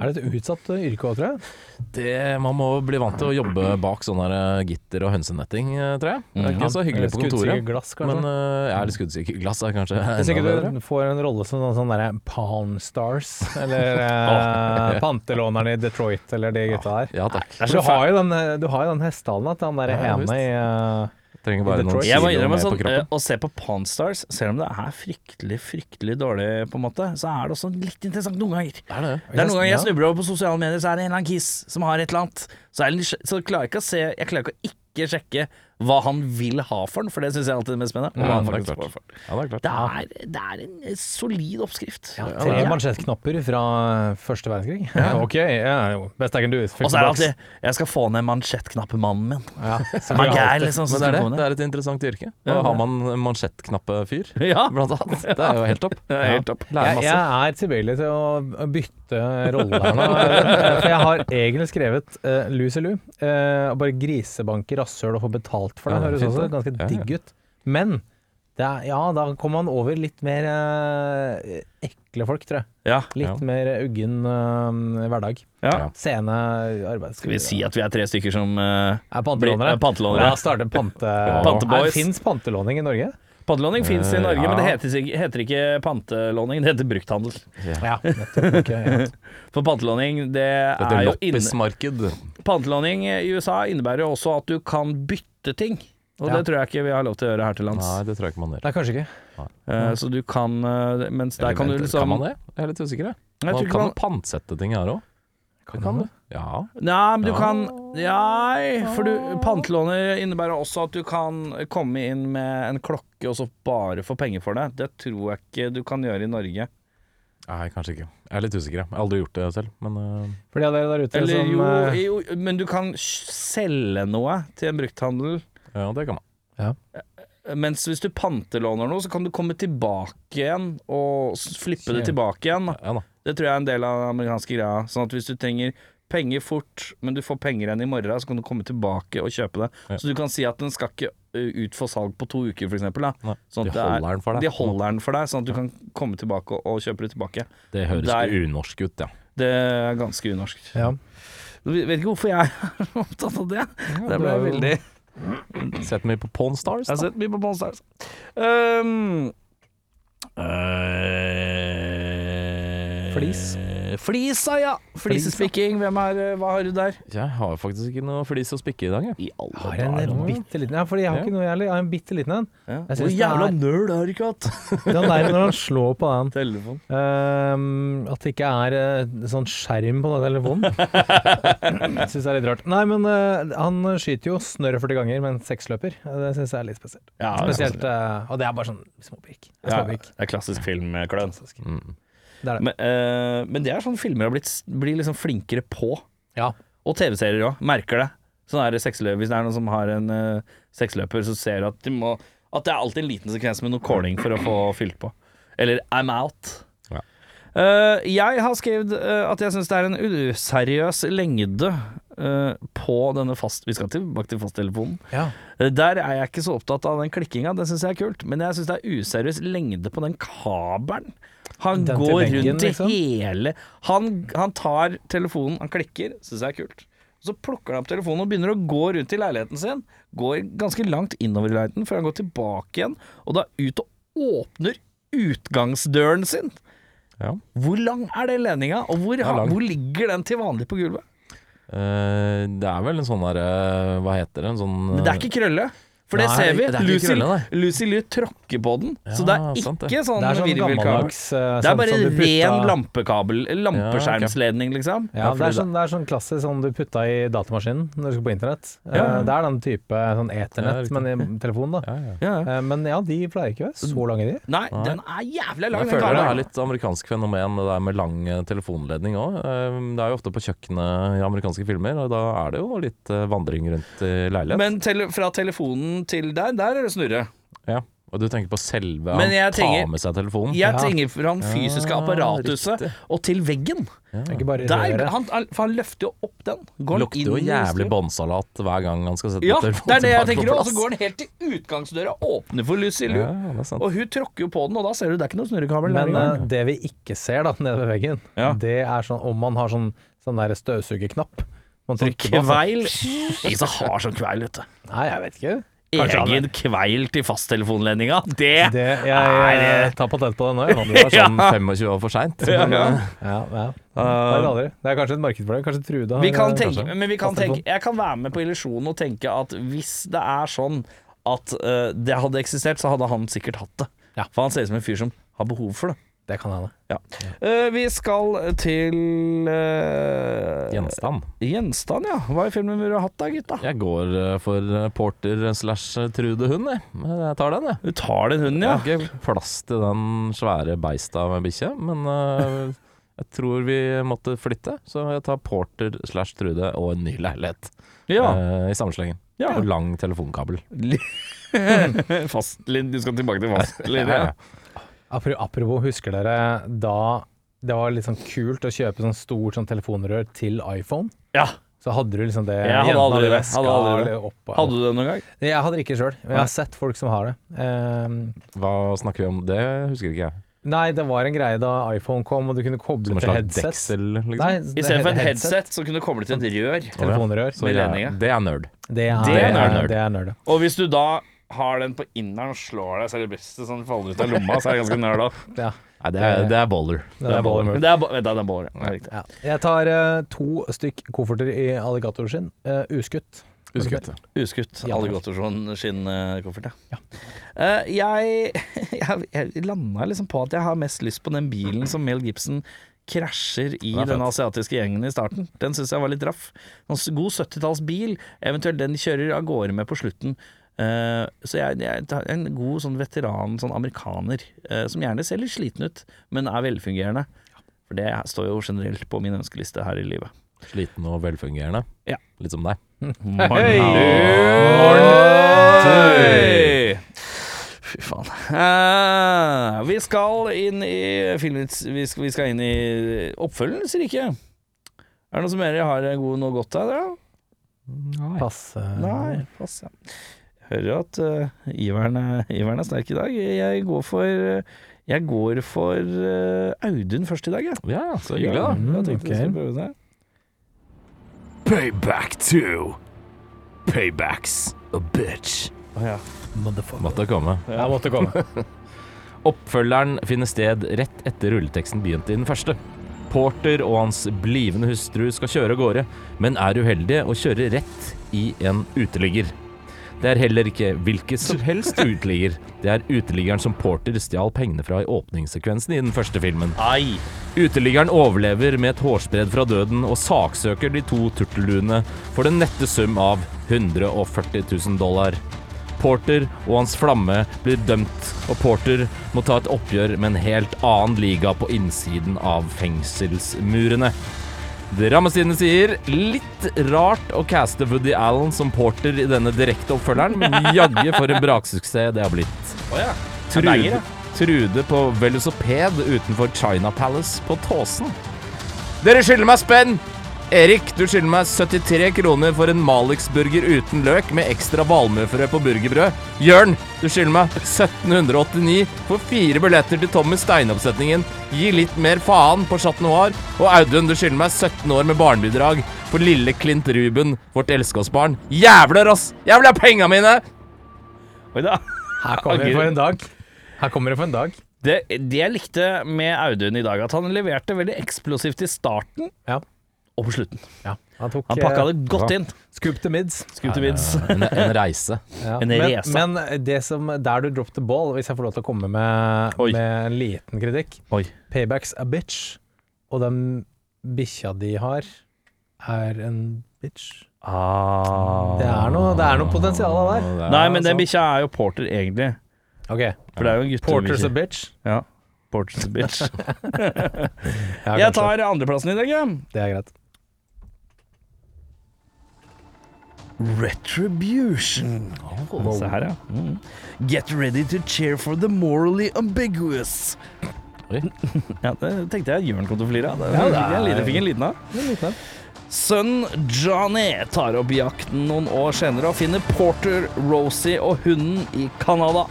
Er det et utsatt uh, yrke òg, tror jeg? det, man må bli vant til å jobbe bak sånne der gitter og hønsenetting, eh, tror jeg. Det er ikke så hyggelig på kontoret. glass. Men uh, er det skuddsikker glass er kanskje Hvis enda ikke du får en rolle som sånn, sånn derre Pawn Stars, eller [laughs] uh, pantelåneren i Detroit, eller de gutta der. Ja takk. Du har jo den, eh, du har jo den hestehalen til han derre Ja, ene i eh, Trenger bare noen Jeg må innrømme sånn, eh, Å se på Pawn Stars, selv om det er fryktelig, fryktelig dårlig, på en måte, så er det også litt interessant noen ganger. Er det. Det er noen ganger jeg snubler over på sosiale medier, så er det en eller annen kiss som har et eller annet. Så, er det, nysgjer- så klarer jeg ikke å se Jeg klarer ikke å ikke sjekke hva han vil ha for den, for det syns jeg alltid er mest spennende. Ja, det er klart. Ja, det er klart. Det er, det er en eh, solid oppskrift. ja, Ja, Tre ja. mansjettknapper fra første verdenskrig. [laughs] ok, yeah. best I can do. is Og så er det alltid 'Jeg skal få ned mansjettknappemannen min'. ja, [laughs] så er det liksom. som det er det. Det er et interessant yrke. Da har man mansjettknappe-fyr, [laughs] Ja, blant annet. Det er jo helt topp. helt topp. Lærer Jeg, masse. jeg er tilbøyelig til å bytte rolle her nå. For jeg har egentlig skrevet uh, Lucy Lou. uh, og bare grisebanker rasshøl og få betalt for det. Ja, det Høres også det. ganske Ja, ja. digg ut. Men det er, ja, da kommer man over litt mer eh, ekle folk, tror jeg. Ja. Litt Ja. mer uggen eh, hverdag. ja. Sene arbeidsgivere. Skal vi si at vi er tre stykker som eh, er pantelånere? er pantelånere? Ja, starte pante... [laughs] Panteboys. Fins pantelåning i Norge? Pantelåning fins i Eh, Norge, ja. men det heter, ikke- heter ikke pantelåning, det heter brukthandel. Ja, nettopp. [laughs] For pantelåning, det det er er jo inne, loppismarked. Pantelåning i USA innebærer jo også at du kan bytte ting. Og Ja. det tror jeg ikke vi har lov til å gjøre her til lands. Nei, det tror jeg ikke man gjør. Nei, kanskje ikke. Eh, så du kan eh, Mens der kan du liksom Kan man det? Jeg er litt usikker, jeg. Jeg Man kan man- pantsette ting her òg. Kan Kan du? Ja. Nei, men du Ja. kan Nei, for du Pantelåner innebærer også at du kan komme inn med en klokke og så bare få penger for det. Det tror jeg ikke du kan gjøre i Norge. Nei, kanskje ikke. Jeg er litt usikker. jeg. Har aldri gjort det selv, men øh, For de av dere der ute Eller som jo, eh, jo, men du kan selge noe til en brukthandel. ja, det kan man. Mens hvis du pantelåner noe, så kan du komme tilbake igjen og flippe det tilbake igjen. Ja da. Det tror jeg er en del av den amerikanske greia. Sånn at hvis du trenger penger fort, men du får penger igjen i morgen, så kan du komme tilbake og kjøpe det. Ja. Så du kan si at den skal ikke ut for salg på to uker, for eksempel. Sånn de det er- holder den for deg. De holder den for deg, sånn at du kan komme tilbake og, og kjøpe det tilbake. Det høres Der- unorsk ut, ja. Det er ganske unorsk. ja. Jeg vet ikke hvorfor jeg [laughs] er opptatt av det. Det ble veldig Sett mye på Pawn Stars. Jeg har sett mye på Pawn Stars. Um, øh, Flis. Flisa, ja. Flisespikking. Hvem er eh, Hva har du der? Jeg har faktisk ikke noe flis å spikke i dag, jeg. I alle Jeg har en bitte liten Ja, fordi jeg har Ja. ikke noe jævlig. Jeg har en bitte liten en. Ja. Hvor jævla er- nerd har du ikke hatt? [laughs] Den der når han slår på den. Telefon. Uh, at det ikke er uh, sånn skjerm på den telefonen. [laughs] Jeg syns jeg er litt rart. Nei, men uh, han skyter jo snørr 40 ganger med en seksløper. Det syns jeg er litt spesielt. Ja, Spesielt, og det er bare sånn småpikk. Er Ja, det er klassisk filmkløn. Mm. Det er det. Men, eh, men det er sånn filmer har blitt blir liksom flinkere på. Ja. Og TV-serier òg. Merker det. Sånn er det. Hvis det er noen som har en uh, sexløper, så ser du at, de må, at det er alltid en liten sekvens med noe calling for å få fylt på. Eller I'm out. Ja. Eh, jeg har skrevet eh, at jeg syns det er en useriøs lengde på denne fast... Vi skal tilbake til fasttelefonen. Ja. Eh, Der er jeg ikke så opptatt av den klikkinga, det syns jeg er kult. Men jeg syns det er useriøs lengde på den kabelen. Han Den går veggen, rundt i liksom? hele han, han tar telefonen, han klikker, syns jeg er kult. Så plukker han opp telefonen og begynner å gå rundt i leiligheten sin. Går ganske langt innover i leiligheten før han går tilbake igjen, og da ut og åpner utgangsdøren sin. Ja. Hvor lang er den ledninga, og hvor, hvor ligger den til vanlig på gulvet? Eh, det er vel en sånn derre Hva heter det? En sånn Men det er ikke krølle. For det Nei, ser vi. det Lucy, krølle. Lucy Liu tråkker på den. så det er Ja, sant det. ikke sånn, Det sånn virvelkabel. eh, Det er sånn bare ren lampekabel, lampeskjermsledning, liksom. Ja, det er, sånn, det er sånn klassisk sånn du putta i datamaskinen når du skal på internett. Eh, Ja. Det er den type sånn eternett, men i telefonen, da. ja, ja. Ja, ja. Eh, Men ja, de pleier ikke å være så lange, de. Nei, den er jævlig lang, Jeg føler det er litt amerikansk fenomen, det der med lang eh, telefonledning òg. Det er jo ofte på kjøkkenet i amerikanske filmer, og da er det jo litt eh, vandring rundt i leilighet. Men tele fra telefonen til der, der er det snurre. Ja. Og du tenker på selve Men Han jeg tenker- tar med seg telefonen. Jeg trenger fra den fysiske riktig. og til veggen. Ja. Ikke bare Der, han, for han løfter jo opp den. Går han Lukter jo inn i jævlig båndsalat hver gang han skal sette Ja, telefonen det er det jeg tenker. Og så går den helt til utgangsdøra, åpner for Lucy Liu. Ja, det er sant. Og hun tråkker jo på den, og da ser du det er ikke noe snurrekabel der Men engang. eh, det vi ikke ser da, nede ved veggen, Ja. det er sånn om man har sånn, sånn der støvsugerknapp. Man Sånn trykker på. kveil. Ingen som har sånn kveil, vet du. Nei, jeg vet ikke. Egen kveil til fasttelefonledninga. Det Det, jeg, Nei, jeg tar patent på det nå. jeg. Det var sånn [laughs] 25 år for seint. Ja, ja. Ja, ja. Uh. Det er kanskje et marked for det. Kanskje Trude har Vi kan eh, tenke, men vi kan tenke Jeg kan være med på illusjonen og tenke at hvis det er sånn at uh, det hadde eksistert, så hadde han sikkert hatt det. For han ser ut som en fyr som har behov for det. Det kan hende. Eh, vi skal til uh, Gjenstand. Gjenstand, ja. Hva er filmen du har hatt da, gutta? Jeg går uh, for Porter slash Trude hund, jeg. Jeg tar den, jeg. Du tar den hunden, ja. Jeg har ikke plass til den svære beista med bikkje, men jeg tror vi måtte flytte, så jeg tar Porter slash Trude og en ny leilighet Ja. i samme slengen. Ja. Og lang telefonkabel. [laughs] fastlinje. du skal tilbake til fastlinje. [laughs] Ja, ja. Apropos, husker dere da det var litt sånn kult å kjøpe sånn stort sånn telefonrør til iPhone? Ja. Så hadde du liksom det Jeg hadde aldri i det. veska, Hadde aldri det. opp- Hadde du det noen gang? Jeg hadde det ikke sjøl. Jeg har sett folk som har det. Ehm, Hva snakker vi om? Det husker ikke jeg. nei, det var en greie da iPhone kom, og du kunne koble til headset. liksom? Nei, I stedet for et headset, så kunne du koble til et rør. telefonrør. Så ledninger. det er nerd. Det er, Det er nerd. Det er nerd. Og hvis du da har den på inneren og slår deg selv i brystet så den faller ut av lomma, så er det ganske nerd da. Ja, Nei, det er, det er baller. det er baller det er, det er baller. ja. Det er riktig. Ja. Jeg tar uh, to stykk kofferter i alligatorskinn. Uh, uskutt. Uskutt. Uskutt Ja. alligatorsson skinnkoffert, ja. Uh, [laughs] jeg jeg, jeg landa liksom på at jeg har mest lyst på den bilen som Mel Gibson krasjer i Den asiatiske gjengen i starten. Den syns jeg var litt raff. En god 70-tallsbil, eventuelt den de kjører av gårde med på slutten. Eh, så jeg, jeg er en god sånn veteran, sånn amerikaner, uh, som gjerne ser litt sliten ut, men er velfungerende. For det står jo generelt på min ønskeliste her i livet. Sliten og velfungerende. Ja. Litt som deg. [laughs] Hei! Fy faen. Uh, vi skal inn i filmens Vi vi skal inn i oppfølgeren, sier ikke. Er det noe som mer jeg har god noe godt av? Ja? Nei. Passe. Nei, pass, ja. Hører at uh, iveren, er, iveren er sterk i dag. Jeg går for eh, Jeg går for uh, Audun først i dag, jeg. Ja, så hyggelig, da. Ja, jeg tenkte ok. jeg prøve det. Payback 2. Payback's a bitch. Å, ja. Motherfucker. Måtte komme. Jeg måtte komme. [laughs] Oppfølgeren finner sted rett etter rulleteksten begynte i den første. Porter og hans blivende hustru skal kjøre av gårde, men er uheldige og kjører rett i en uteligger. Det er heller ikke hvilken som helst uteligger. Det er uteliggeren som Porter stjal pengene fra i åpningssekvensen i den første filmen. Ai. Uteliggeren overlever med et hårsbredd fra døden og saksøker de to turtelduene for den nette sum av 140 000 dollar. Porter og hans flamme blir dømt, og Porter må ta et oppgjør med en helt annen liga på innsiden av fengselsmurene. Drammestidene sier litt rart å caste Woody Allen som Porter i denne direkte oppfølgeren, men jaggu for en braksuksess det har blitt. Oh, ja. Trude. Trude på velosoped utenfor China Palace på Tåsen. Dere skylder meg spenn! Erik, du skylder meg 73 kroner for en Malix-burger uten løk med ekstra valmuefrø på burgerbrød. Jørn, du skylder meg 1789 for fire billetter til Tommy Stein-oppsetningen. Gi litt mer faen på Chat Noir. Og Audun, du skylder meg 17 år med barnebidrag for lille Klint Ruben, vårt elskåsbarn. Jævler, ass! Jeg vil ha penga mine! Oi da. Her kommer det for en dag. Her kommer det for en dag. Det, det jeg likte med Audun i dag, at han leverte veldig eksplosivt i starten Ja. Og på slutten. Han tok Han pakka eh, det godt inn. Scoop the mids. Scoop til mids. En, en reise. Ja. En men, men det som Der du dropped the ball, hvis jeg får lov til å komme med, med en liten kritikk Oi. Paybacks a bitch, og den bikkja de har, er en bitch. Ah. Det er noe, det er noe potensial der. Nei, men den bikkja er jo Porter, egentlig. Ok, For det er jo en Porter's a bitch. Ja. Porter's a bitch. [laughs] Jeg tar andreplassen i dag, jeg. Det er greit. Retribution. Se her, ja. Mm. Get ready to cheer for the morally ambiguous. [laughs] Ja, det tenkte jeg Jørn kom til å flire av. Jeg fikk en liten av. Sønnen Johnny tar opp jakten noen år senere og finner Porter, Rosie og hunden i Canada.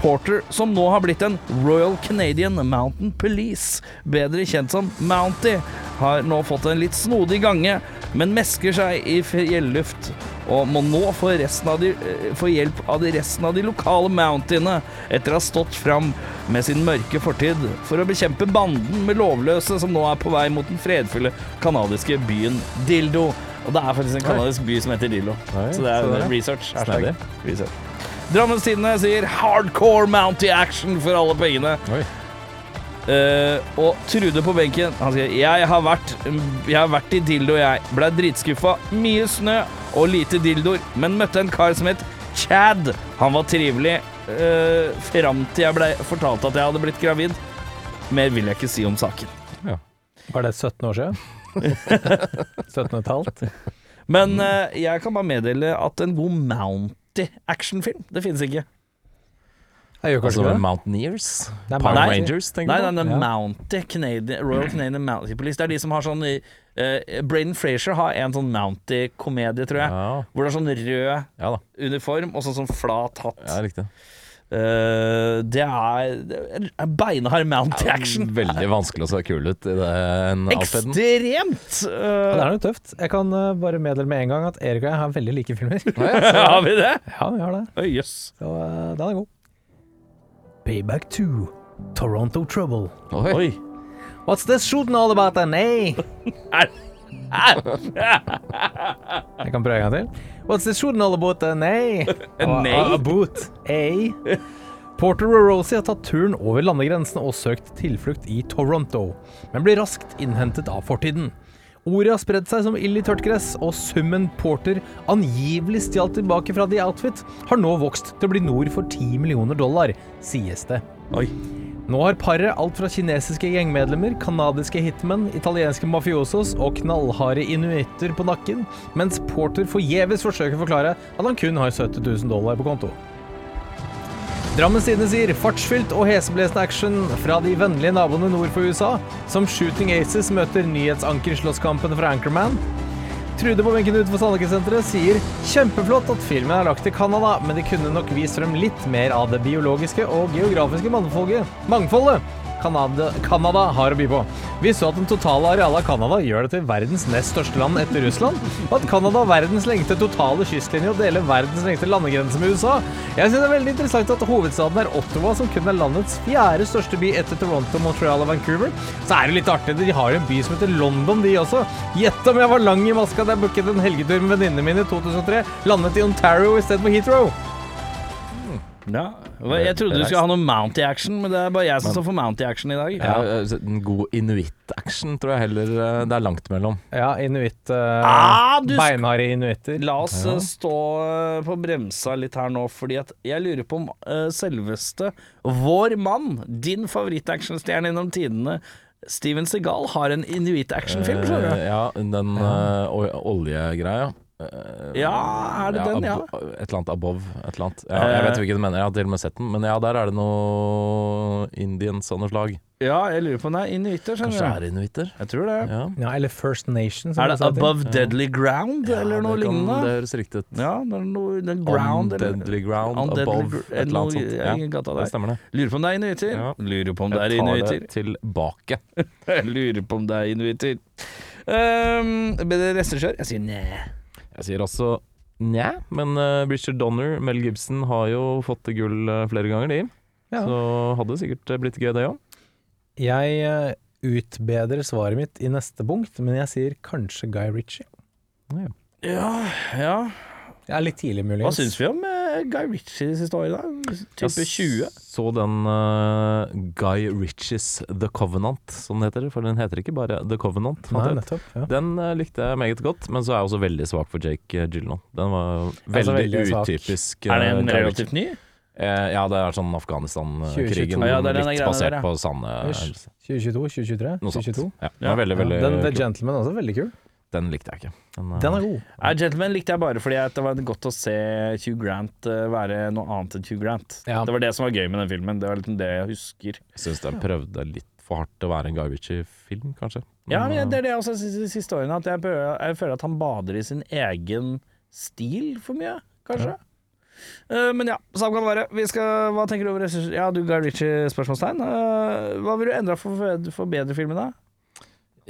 Porter, som nå har blitt en Royal Canadian Mountain Police, bedre kjent som Mountie, har nå fått en litt snodig gange, men mesker seg i fjelluft og må nå få, av de, eh, få hjelp av de resten av de lokale Mountiene etter å ha stått fram med sin mørke fortid for å bekjempe banden med lovløse som nå er på vei mot den fredfulle kanadiske byen Dildo. Og det er faktisk en kanadisk by som heter Dildo. Oi, Så det er så det. research. Hashtag Snedig. research. Drammens Tidende sier 'hardcore Mountie action for alle pengene'. Oi. Eh, og Trude på benken Han sier Jeg har vært, jeg har vært i dildo jeg. Ble dritskuffa. Mye snø og lite dildoer Men møtte en kar som het Chad. Han var trivelig uh, Frem til jeg ble fortalt at jeg hadde blitt gravid. Mer vil jeg ikke si om saken. Var det 17 år siden? [laughs] 17 og et halvt? Men uh, jeg kan bare meddele at en god Mountie actionfilm Det finnes ikke Jeg gjør kanskje Altså ikke det. Mountaineers? Det er Power Nei. Rangers, tenker Nei, du nei, nei, nei Ja. Mountie Canadian, Royal Canadian Mountie Police Det er de som har sånn uh, Braden Fraser har en sånn Mountie-komedie, tror jeg Ja, Hvor det er sånn rød ja da. uniform og sånn sånn flat hatt. Ja, riktig Uh, det er, er beinhard mounty action. Veldig vanskelig å se kul ut i den outfiten. Ekstremt! Ja, Uh, det er noe tøft. Jeg kan uh, bare meddele med en gang at Erik og jeg har veldig like filmer. [laughs] har vi det? ja, vi har det. Oh, yes. Så den er god. Payback 2. Toronto Trouble. Oi. Oi. What's this shooting all about then, eh? [laughs] Jeg kan prøve en gang til. What's this shooting all about then, eh? [laughs] Nei. A- About, eh? Porter og Rosie har tatt turen over landegrensene og søkt tilflukt i Toronto, men blir raskt innhentet av fortiden. Ordet har spredd seg som ild i tørt gress, og summen Porter angivelig stjal tilbake fra The Outfit, har nå vokst til å bli nord for 10 millioner dollar, sies det. Oi. Nå har paret alt fra kinesiske gjengmedlemmer, kanadiske hitmen, italienske mafiosos og knallharde inuitter på nakken, mens Porter forgjeves forsøker å forklare at han kun har 70 000 dollar på konto. Drammens Tidende sier fartsfylt og heseblesende action fra de vennlige naboene nord for USA, som Shooting Aces møter nyhetsankerslåsskampen fra Anchorman. Trude på benken utenfor Sandekesenteret sier kjempeflott at filmen er lagt til Canada, men de kunne nok vist frem litt mer av det biologiske og geografiske mangfoldet. mangfoldet. Canada har å by på. Vi så at den totale arealet av Canada gjør det til verdens nest største land etter Russland, og at Canada har verdens lengste totale kystlinje og deler verdens lengste landegrense med USA. Jeg synes det er veldig interessant at hovedstaden er Ottawa, som kun er landets fjerde største by etter Toronto, Montreal og Vancouver. Så er det litt artig, de har jo en by som heter London, de også. Gjett om jeg var lang i maska da jeg booket en helgetur med venninnene mine i 2003. Landet i Ontario istedenfor Heathrow. Ja. Jeg trodde du skulle ha noe Mounty action, men det er bare jeg som står for Mounty action i dag. Ja, eh, en god inuitt-action tror jeg heller eh, det er langt mellom. Ja, inuitt uh, Ah, Beinharde inuitter. La oss ja. stå eh, på bremsa litt her nå, fordi at jeg lurer på om uh, selveste vår mann, din favoritt-actionstjerne gjennom tidene, Steven Segal, har en inuitt-actionfilm, skjønner du. Eh, Ja, den uh, oljegreia. Eh, Ja, er det den, ja? Et eller annet above, et eller annet. Ja, jeg vet hvilken du mener, jeg har til og med sett den. Men ja, der er det noe indians av noe slag. Ja, jeg lurer på om det er inuitter, Kanskje det er inuitter? Jeg tror det. Ja. Ja, eller First Nation. Er det. Above Deadly Ground, eller noe lignende? Det høres riktig ut. Ja, det er noe the ground, On deadly ground, On deadly above, gr- et eller annet sånt. Ja, gata der. det stemmer det. Lurer på om det er inuitter. Ja. Lurer på om det er Jeg tar inuitter. det tilbake. [laughs] Jeg lurer på om det er inuitter. Um, regissør? Jeg sier nei. Jeg sier også nja, men uh, Richard Donner, Mel Gibson, har jo fått gull eh, flere ganger, de. Ja. Så hadde det sikkert eh, blitt gøy, det òg. Jeg eh, utbedrer svaret mitt i neste punkt, men jeg sier kanskje Guy Ritchie. Ja, ja. Jeg er litt tidlig, Hva muligens. syns vi om uh, Guy Ritchie de siste årene? da? Type 20? Så den uh, Guy Ritchies The Covenant, som den heter. For den heter ikke bare The Covenant. Nei, nettopp. Ja. Den uh, likte jeg meget godt, men så er jeg også veldig svak for Jake Gyllenhaal. Den var veldig, veldig utypisk. Er det eh, en relativt ny? Eh, ja, det er sånn Afghanistan-krigen. Ja, er litt basert der, ja. på sanne Ish. 2022, 2023, 2022. Ja, den var veldig, veldig Den The kul. Gentleman er også veldig kul. Den likte jeg ikke. Den, eh, Den er god. Nei, Gentleman likte jeg bare fordi at det var godt å se Hugh Grant eh, være noe annet enn Hugh Grant. Ja. Det var det som var gøy med den filmen. Det var liksom det jeg husker. Jeg syns den prøvde litt for hardt å være en Guy Ritchie-film, kanskje. Ja, men eh, det er det jeg også synes de siste årene. At jeg, prøver, jeg føler at han bader i sin egen stil for mye, kanskje. Eh, men ja, samme kan det være. Vi skal, hva tenker du over regissør? Ja, du Guy Ritchie, spørsmålstegn. Uh, hva vil du endre for å forbedre filmen, da?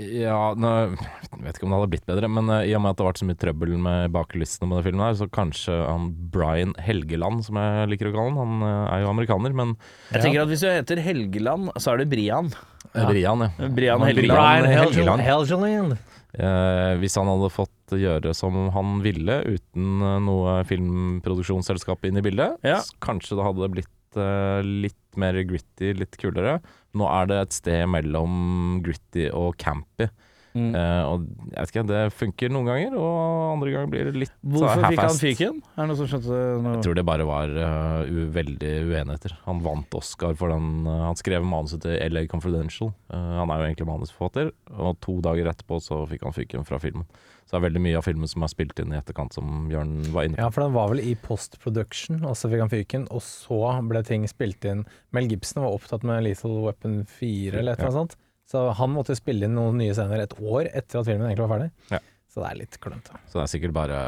Ja, nå, jeg vet ikke om det hadde blitt bedre, men uh, i og med at det har vært så mye trøbbel med bakelystene på denne filmen, her, så kanskje han Brian Helgeland, som jeg liker å kalle han, han uh, er jo amerikaner, men Jeg tenker at Hvis du heter Helgeland, så er det Brian. Ja. Brian, ja. Brian Helgeland. Brian Helgeland. Helgeland. Uh, hvis han hadde fått gjøre som han ville, uten eh, noe filmproduksjonsselskap inn i bildet, Ja. kanskje det hadde blitt eh, litt mer gritty, litt kulere. Nå er det et sted mellom gritty og campy. Mm. Uh, og jeg vet ikke, det funker noen ganger, og andre ganger blir det litt Hvorfor så fikk han fyken? Er det noe som skjønte noe? Jeg tror det bare var uh, veldig uenigheter. Han vant Oscar for den uh, Han skrev manuset til LA Confidential. Han er jo egentlig manusforfatter, og to dager etterpå så fikk han fyken fra filmen. Så det er veldig mye av filmen som er spilt inn i etterkant, som Bjørn var inne på. Ja, for den var vel i post-production, og så fikk han fyken, og så ble ting spilt inn. Mel Gibson var opptatt med Lethal Weapon 4 eller et eller annet sånt, så han måtte spille inn noen nye scener et år etter at filmen egentlig var ferdig. Ja. Så det er litt klønete. Så det er sikkert bare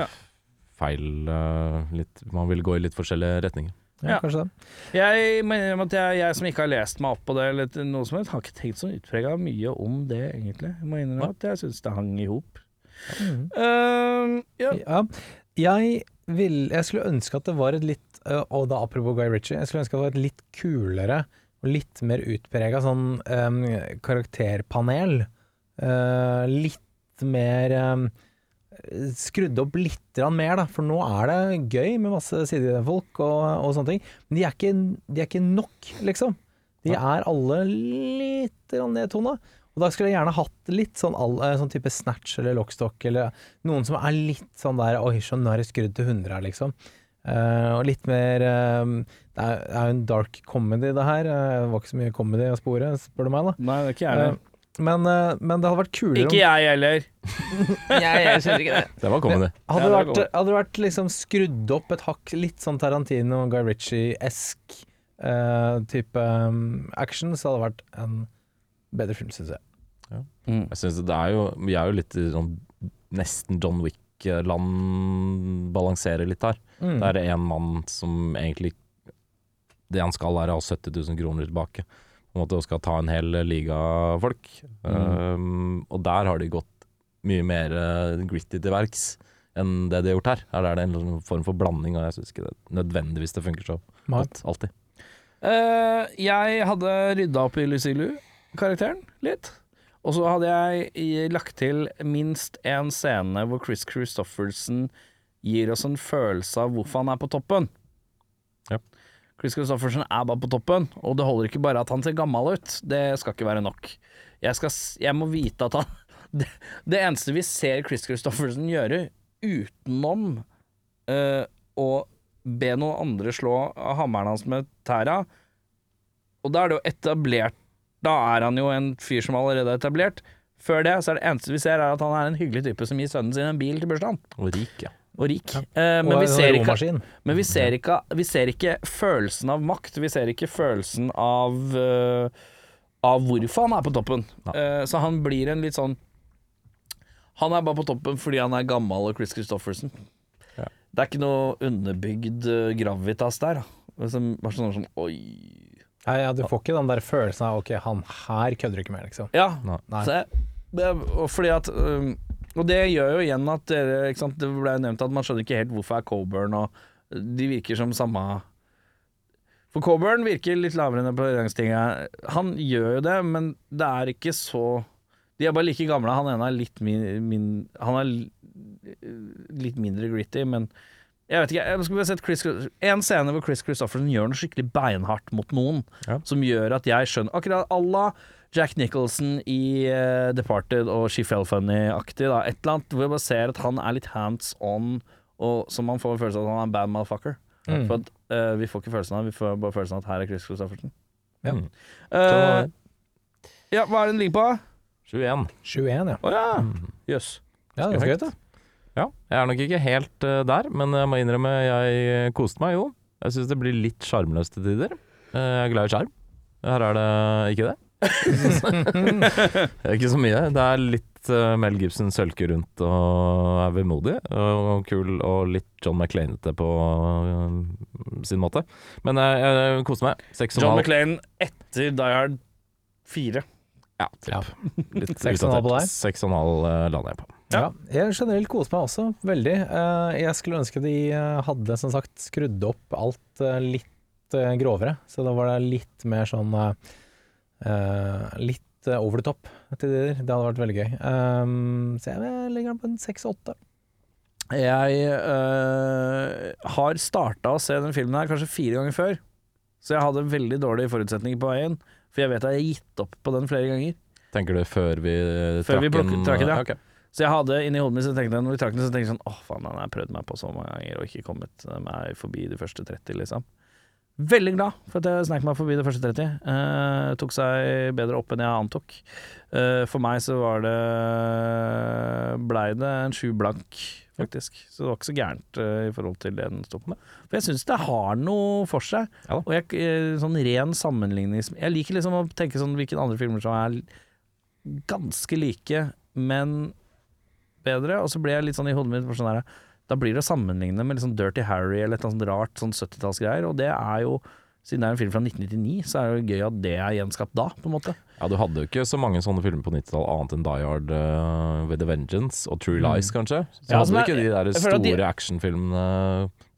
Ja. feil eh, litt, Man vil gå i litt forskjellige retninger. Ja, Ja. kanskje det. Jeg mener at jeg, jeg som ikke har lest meg opp på det, eller noe som helst, har ikke tenkt så utprega mye om det, egentlig. Jeg må innrømme at jeg syns det hang i hop. Mhm. Uh, ja. Ja, jeg vil Jeg skulle ønske at det var et litt øh, Og da apropos Guy Ritchie, jeg skulle ønske at det var et litt kulere og litt mer utprega sånn um, karakterpanel. Uh, litt mer um, Skrudd opp litt mer, da, for nå er det gøy med masse sidefolk og, og sånne ting. Men de er ikke, de er ikke nok, liksom. De er alle litt nedtona. Og da skulle jeg gjerne hatt litt sånn, all, eh, sånn type Snatch eller Lockstock, eller noen som er litt sånn der Oi, så nå er det skrudd til 100 her, liksom. Uh, og litt mer uh, Det er jo en dark comedy, det her. Det var ikke så mye comedy å spore, spør du meg, da. Nei, det er ikke jeg. Eh, men, men det hadde vært kulere Ikke jeg heller. [laughs] jeg syns ikke [laughs] det. Det var comedy. Hadde Ja, det vært, vært liksom skrudd opp et hakk, litt sånn Tarantino, Guy Ritchie-esk eh, type um, action, så hadde det vært en bedre film, syns jeg. Jeg synes det er jo Vi er jo litt i sånn nesten John Wick-land balanserer litt her. Mm. Det er en mann som egentlig Det han skal, er å ha 70 000 kroner tilbake. På en måte og skal ta en hel liga folk. Um, og der har de gått mye mer eh, gritty til verks enn det de har gjort her. Her er det en form for blanding, og jeg syns ikke det nødvendigvis det funker så godt alltid. Uh, jeg hadde rydda opp i Lucy Liu-karakteren litt. Og så hadde jeg lagt til minst en scene hvor Chris Christoffersen gir oss en følelse av hvorfor han er på toppen. Ja. Chris Christoffersen er bare på toppen, og det holder ikke bare at han ser gammel ut. Det skal ikke være nok. Jeg, skal, jeg må vite at han [laughs] det, det eneste vi ser Chris Christoffersen gjøre, utenom uh, å be noen andre slå hammeren hans med tæra, og da er det jo etablert Da er han jo en fyr som allerede er etablert. Før det så er det eneste vi ser, er at han er en hyggelig type som gir sønnen sin en bil til bursdagen. Og rik, ja. Og rik. Eh, men, Og vi ser ikke, men vi ser ikke Vi ser ikke følelsen av makt. Vi ser ikke følelsen av uh, Av hvorfor han er på toppen. Ja. Eh, så han blir en litt sånn Han er bare på toppen fordi han er gammel og Chris Christofferson. Ja. Det er ikke noe underbygd eh, gravitas der. Bare sånn, sånn Oi. Nei, ja, du får ikke den der følelsen av ok, han her kødder ikke mer, liksom. Ja. Nei. Så jeg, det, og fordi at um, Og det gjør jo igjen at dere ikke sant, Det ble jo nevnt at man skjønner ikke helt hvorfor er Coburn og De virker som samme For Coburn virker litt lavere enn på rangstigen. Han gjør jo det, men det er ikke så De er bare like gamle. Han ene er litt min, min Han er litt mindre gritty, men jeg vet ikke, jeg sett Chris, En scene hvor Chris Christofferson gjør noe skikkelig beinhardt mot noen, Ja. som gjør at jeg skjønner Akkurat à la Jack Nicholson i uh, Departed og She Fell Funny-aktig. Et eller annet hvor jeg bare ser at han er litt hands on, og så man får en følelse av at han er en bad motherfucker. Mm. For at, uh, vi får ikke følelsen av Vi får bare følelsen av at her er Chris Christofferson. Ja. Mm. Uh, ja, hva er det den ligger på? 21. 21, ja. Å ja. Mm. Yes. Ja, det er gøy, da. Ja, jeg er nok ikke helt uh, der, men jeg må innrømme jeg koste meg jo. Jeg syns det blir litt sjarmløst til tider. Uh, jeg er glad i sjarm. Her er det ikke det. det er ikke så mye. Det er litt uh, Mel Gibson sølker rundt og er vemodig og kul, og litt John McClainete på eh, sin måte. Men eh, jeg koste meg. Seks John halv. McClain etter Die Hard 4. Ja, typ. Ja. Litt Seks og en halv utdatert. Seks og en halv eh, lander jeg på. Ja. Jeg generelt koser meg også, veldig. Eh, Jeg skulle ønske de eh, hadde som sagt skrudd opp alt eh, litt grovere, så da var det litt mer sånn Litt over the top til tider. Det hadde vært veldig gøy. Så jeg legger den på en seks-åtte. Jeg øh, har starta å se den filmen her kanskje fire ganger før. Så jeg hadde veldig dårlige forutsetninger på veien. For jeg vet at jeg har gitt opp på den flere ganger. Tenker du før vi Før vi trakk den? ja. Ok. Så jeg hadde inni hodet mitt så tenkte jeg, når vi trakk den, så tenkte jeg sånn Åh, faen, den har jeg prøvd meg på så mange ganger og ikke kommet meg forbi de første 30, liksom. Veldig glad for at jeg snek meg forbi de første 30. Eh, tok seg bedre opp enn jeg antok. Eh, for meg så var det Blei det en sju blank, faktisk. Så det var ikke så gærent eh, i forhold til det den sto på med. For jeg syns det har noe for seg. Ja og jeg, eh, sånn ren sammenlignings... Jeg liker liksom å tenke sånn hvilke andre filmer som er ganske like, men bedre. Og så ble jeg litt sånn i hodet mitt sånn der, Da blir det å sammenligne med sånn Dirty Harry eller et eller annet sånt rart sånn 70-tallsgreier, og det er jo siden det er en film fra 1999, så er det jo gøy at det er gjenskapt da, på en måte. Ja, du hadde jo ikke så mange sånne filmer på 90-tallet annet enn Die Hard uh, with a Vengeance og True Lies, kanskje. Så Mm. Ja, hadde du ikke de der føler de- store actionfilmene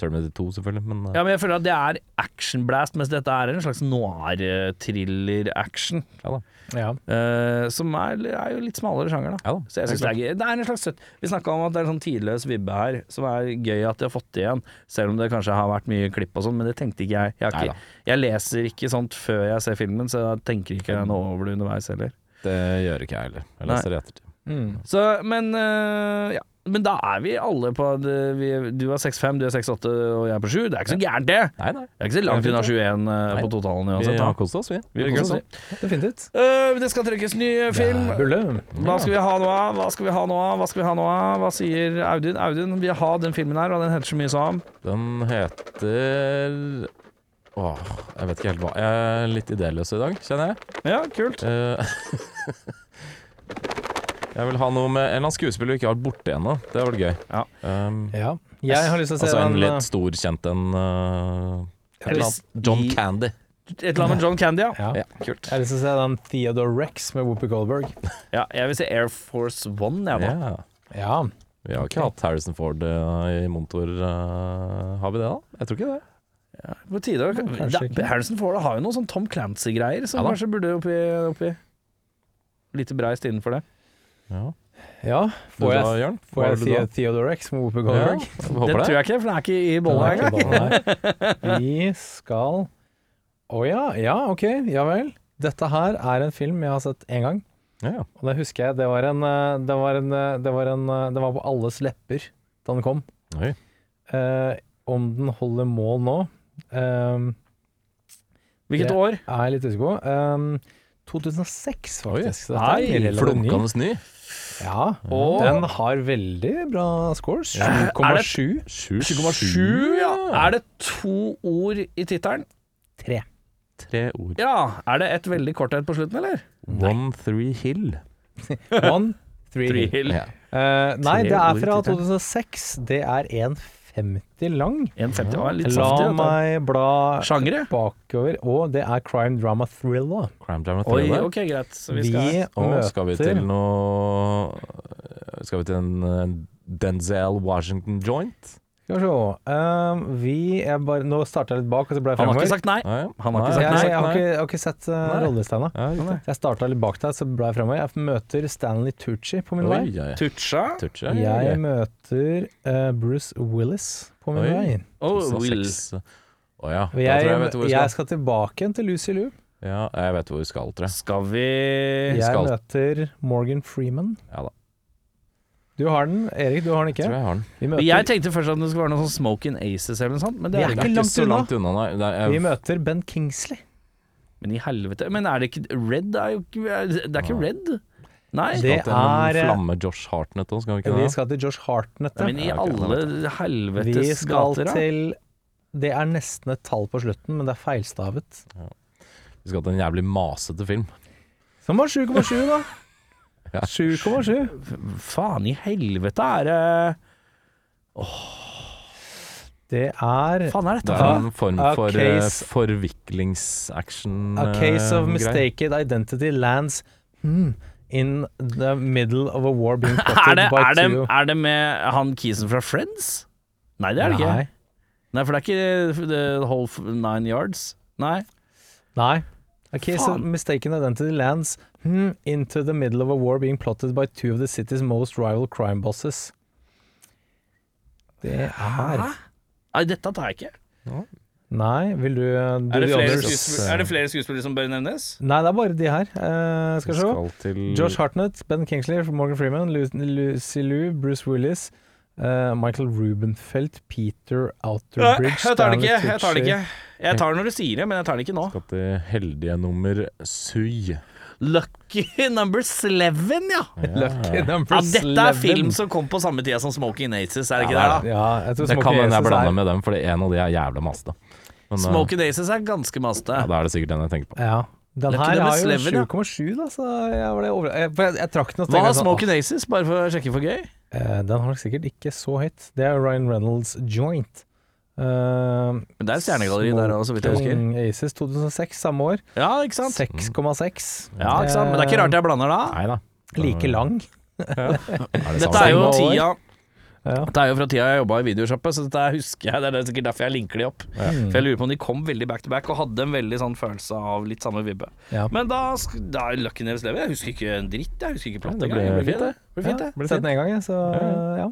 Terminator 2, selvfølgelig, men uh, Ja, men jeg føler at det er actionblast, mens dette er en slags noir-thriller-action. ja da. Ja. Uh, som er, er jo litt smalere sjanger, da. Ja da. Så jeg synes det er gøy. Det er en slags søtt Vi snakka om at det er en sånn tidløs vibbe her, som er gøy at de har fått igjen. Selv om det kanskje har vært mye klipp og sånn, men det tenkte ikke jeg. Jeg, ikke, jeg leser ikke sånt før jeg ser filmen, så jeg tenker ikke noe over det underveis heller. Det gjør ikke jeg heller. Jeg leser i ettertid. Mm. Så, men uh, ja. Men da er vi alle på det, vi, Du er 6-5, du er 6-8 og jeg er på 7. Det er ikke så gærent, det. Nei, nei. Det er ikke så langt unna 21 øh, Nei. på totalen Vi har kost oss, vi. Vi koser oss. Definitivt. Uh, det skal trekkes ny film. Hva skal vi ha nå av? Hva skal vi ha nå av? Hva skal vi ha nå av? Hva sier Audun? Audun vil ha den filmen her, og den heter så mye som Den heter Åh, jeg vet ikke helt hva. Jeg er litt idéløs i dag, kjenner jeg. Ja, kult. Eh, [laughs] jeg vil ha noe med en eller annen skuespiller vi ikke har vært borte ennå. Det hadde vært gøy. Ja. Um, Ja. Jeg har lyst til å se altså en den litt stor kjent en uh, et eller annet. John Candy. Et eller annet med John Candy, ja. Ja. Kult. Jeg har lyst til å se den Theodore Rex med Whoopi Goldberg. [laughs] Ja, jeg vil se Air Force One, jeg, da. Ja. Ja. Vi har ikke hatt Harrison Ford uh, i motor, Uh, har vi det da? Jeg tror ikke det. På tide å da. Harrison Ford har jo noen sånn Tom Clancy-greier som Ja kanskje burde oppi, oppi Litt breist innenfor det. Ja. ja. Får jeg, da, får jeg? The- Theodore Rex med Whoopi Goldberg? Ja, Det det tror jeg ikke, for den er ikke i bolla engang. Vi skal Å ja, ja, ok, ja vel. Dette her er en film jeg har sett én gang. Ja, ja. Og det husker jeg. Det var en eh, Det var, en, eh, det var, en, eh, det var på alles lepper da den kom. Oi. Eh, om den holder mål nå, eh, Hvilket Det- Jeg er litt usikker på. Eh, 2006, faktisk. Oi, Nei. Flunkende ny. Ja, Og- den har veldig bra scores. Ja. Er 7,7. 7,7, ja. Er det to ord i tittelen? Tre. Tre ord. Ja. Er det et veldig kort et på slutten, eller? One Three Hill. [laughs] One, three, Three hill. Hill. Ja. Uh, nei, Tre det er fra 2006. Det er 1,50 lang. 1,50 var litt La saftig. meg bla Sjangre? bakover. Og det er crime drama thriller. Crime Drama Oi, Thriller. ok, greit. Så vi Vi, skal Og møter skal vi til noe Skal vi til en eh, Denzel Washington joint? Skal vi se. um, vi er bare Nå starta jeg litt bak, og så ble jeg Han har fremover. ikke sagt nei. Ja, ja. Han har ikke sagt jeg, nei. jeg, har ikke, jeg har ikke sett uh, Nei. rollelista ennå. Ja, riktig. Jeg starta litt bak deg, så ble jeg fremover. Jeg møter Stanley Tucci på min Oi, vei. ja, ja. Tutsja. Touch, ja, ja, Jeg møter eh, Bruce Willis på min Oi. vei. Oh, Willis Will. seks- Å ja. Da Jeg, tror jeg jeg vet hvor vi jeg skal. skal tilbake igjen til Lucy Liu. Ja, jeg vet hvor vi skal, tror jeg. Skal vi Jeg skal- møter Morgan Freeman. Ja da. Du har den, Erik. Du har den ikke. jeg har den. Vi møter, Jeg tenkte først at det skulle være noe sånn Smoking Aces eller noe sånt, men det Vi er er det ikke ikke. langt så unna. langt unna, nei. Er, vi møter Ben Kingsley. Men i helvete. Men er det ikke Red er jo ikke Det er ikke Red? Nei. Det skal til en er- Flamme Josh Hartnett òg, skal vi ikke Vi skal til Josh Hartnett. ja. Men i alle helvetes gater, da Vi skal gater, til Det er nesten et tall på slutten, men det er feilstavet. Vi skal til en jævlig masete film. Som var 7,7, da. Ja. 7,7. Faen i helvete er det Det er Faen er Det er en form A for eh, case- forviklingsaction A case of eh, mistaken identity lands hmm, in the middle of a war being [laughs] Er plotted det, by er, det, two er det med han kisen fra Friends? Nei, det er det ikke. Nei. Nei, for det er ikke The Whole Nine Yards. Nei. Nei. A case of mistaken identity lands hmm, into the middle of a war being plotted by two of the city's most rival crime bosses. Det er Nei, dette tar jeg ikke. Nei, vil du du Er det, er det flere skuespillere som bør nevnes? Nei, det er bare de her. Eh, skal vi se. Til Josh Hartnett, Ben Kingsley, Morgan Freeman, Lucy Liu, Bruce Willis, eh, Michael Rubenfelt, Peter Outerbridge jeg tar det ikke. Jeg tar det ikke. Jeg tar det når du sier det, men jeg tar det ikke nå. Skal til heldige nummer Sui. Lucky number eleven, ja. Lucky number ja! Dette er 11. film som kom på samme tida som Smoking Aces, er det ikke Ja, det? det da? Ja, jeg tror Det kan hende jeg blander er- med dem, for en av de er jævla masete. Eh, Smoking Aces er ganske masete. ja, da er det sikkert den jeg tenker på. Ja. Den Lucky her har jo 7,7, da, så jeg. Jeg, jeg, jeg trakk den og så Hva har sånn, Smoking Aces, bare for å sjekke for gøy? «Åh, eh, Den har nok sikkert ikke så høyt. Det er Ryan Reynolds Joint. Uh, Men det er stjernegalleri der òg, så vidt jeg husker. Smoking Aces 2006, samme år. Ja, ikke sant? 6,6. Ja, ikke sant? Men det er ikke rart jeg blander da. Nei da. Like lang. [laughs] Det Dette er jo tida Ja. Det er jo fra tida jeg jobba i videosjappe, så dette husker jeg. Det er sikkert derfor jeg linker de opp. Ja. For jeg lurer på om de kom veldig back to back og hadde en veldig sånn følelse av litt samme vibbe. Ja. Men da, da er Lucky Neves Lever. Jeg husker ikke en dritt. Jeg husker ikke platt det engang. ble Det ble fint, det. Det ble fint, det. Ja, Sett den en gang, jeg, så ja.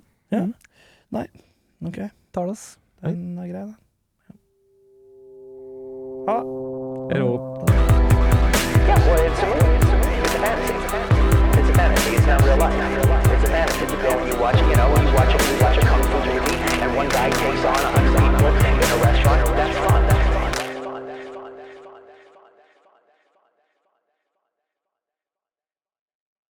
Ok, Tar det, oss. den er grei, da. Ha. Yeah, well. It's a movie. It's a fantasy. It's a fantasy. It's not real life. at a physical and you watch, you know, you watch a, you watch a kung fu movie and one guy takes on a hundred people in a restaurant.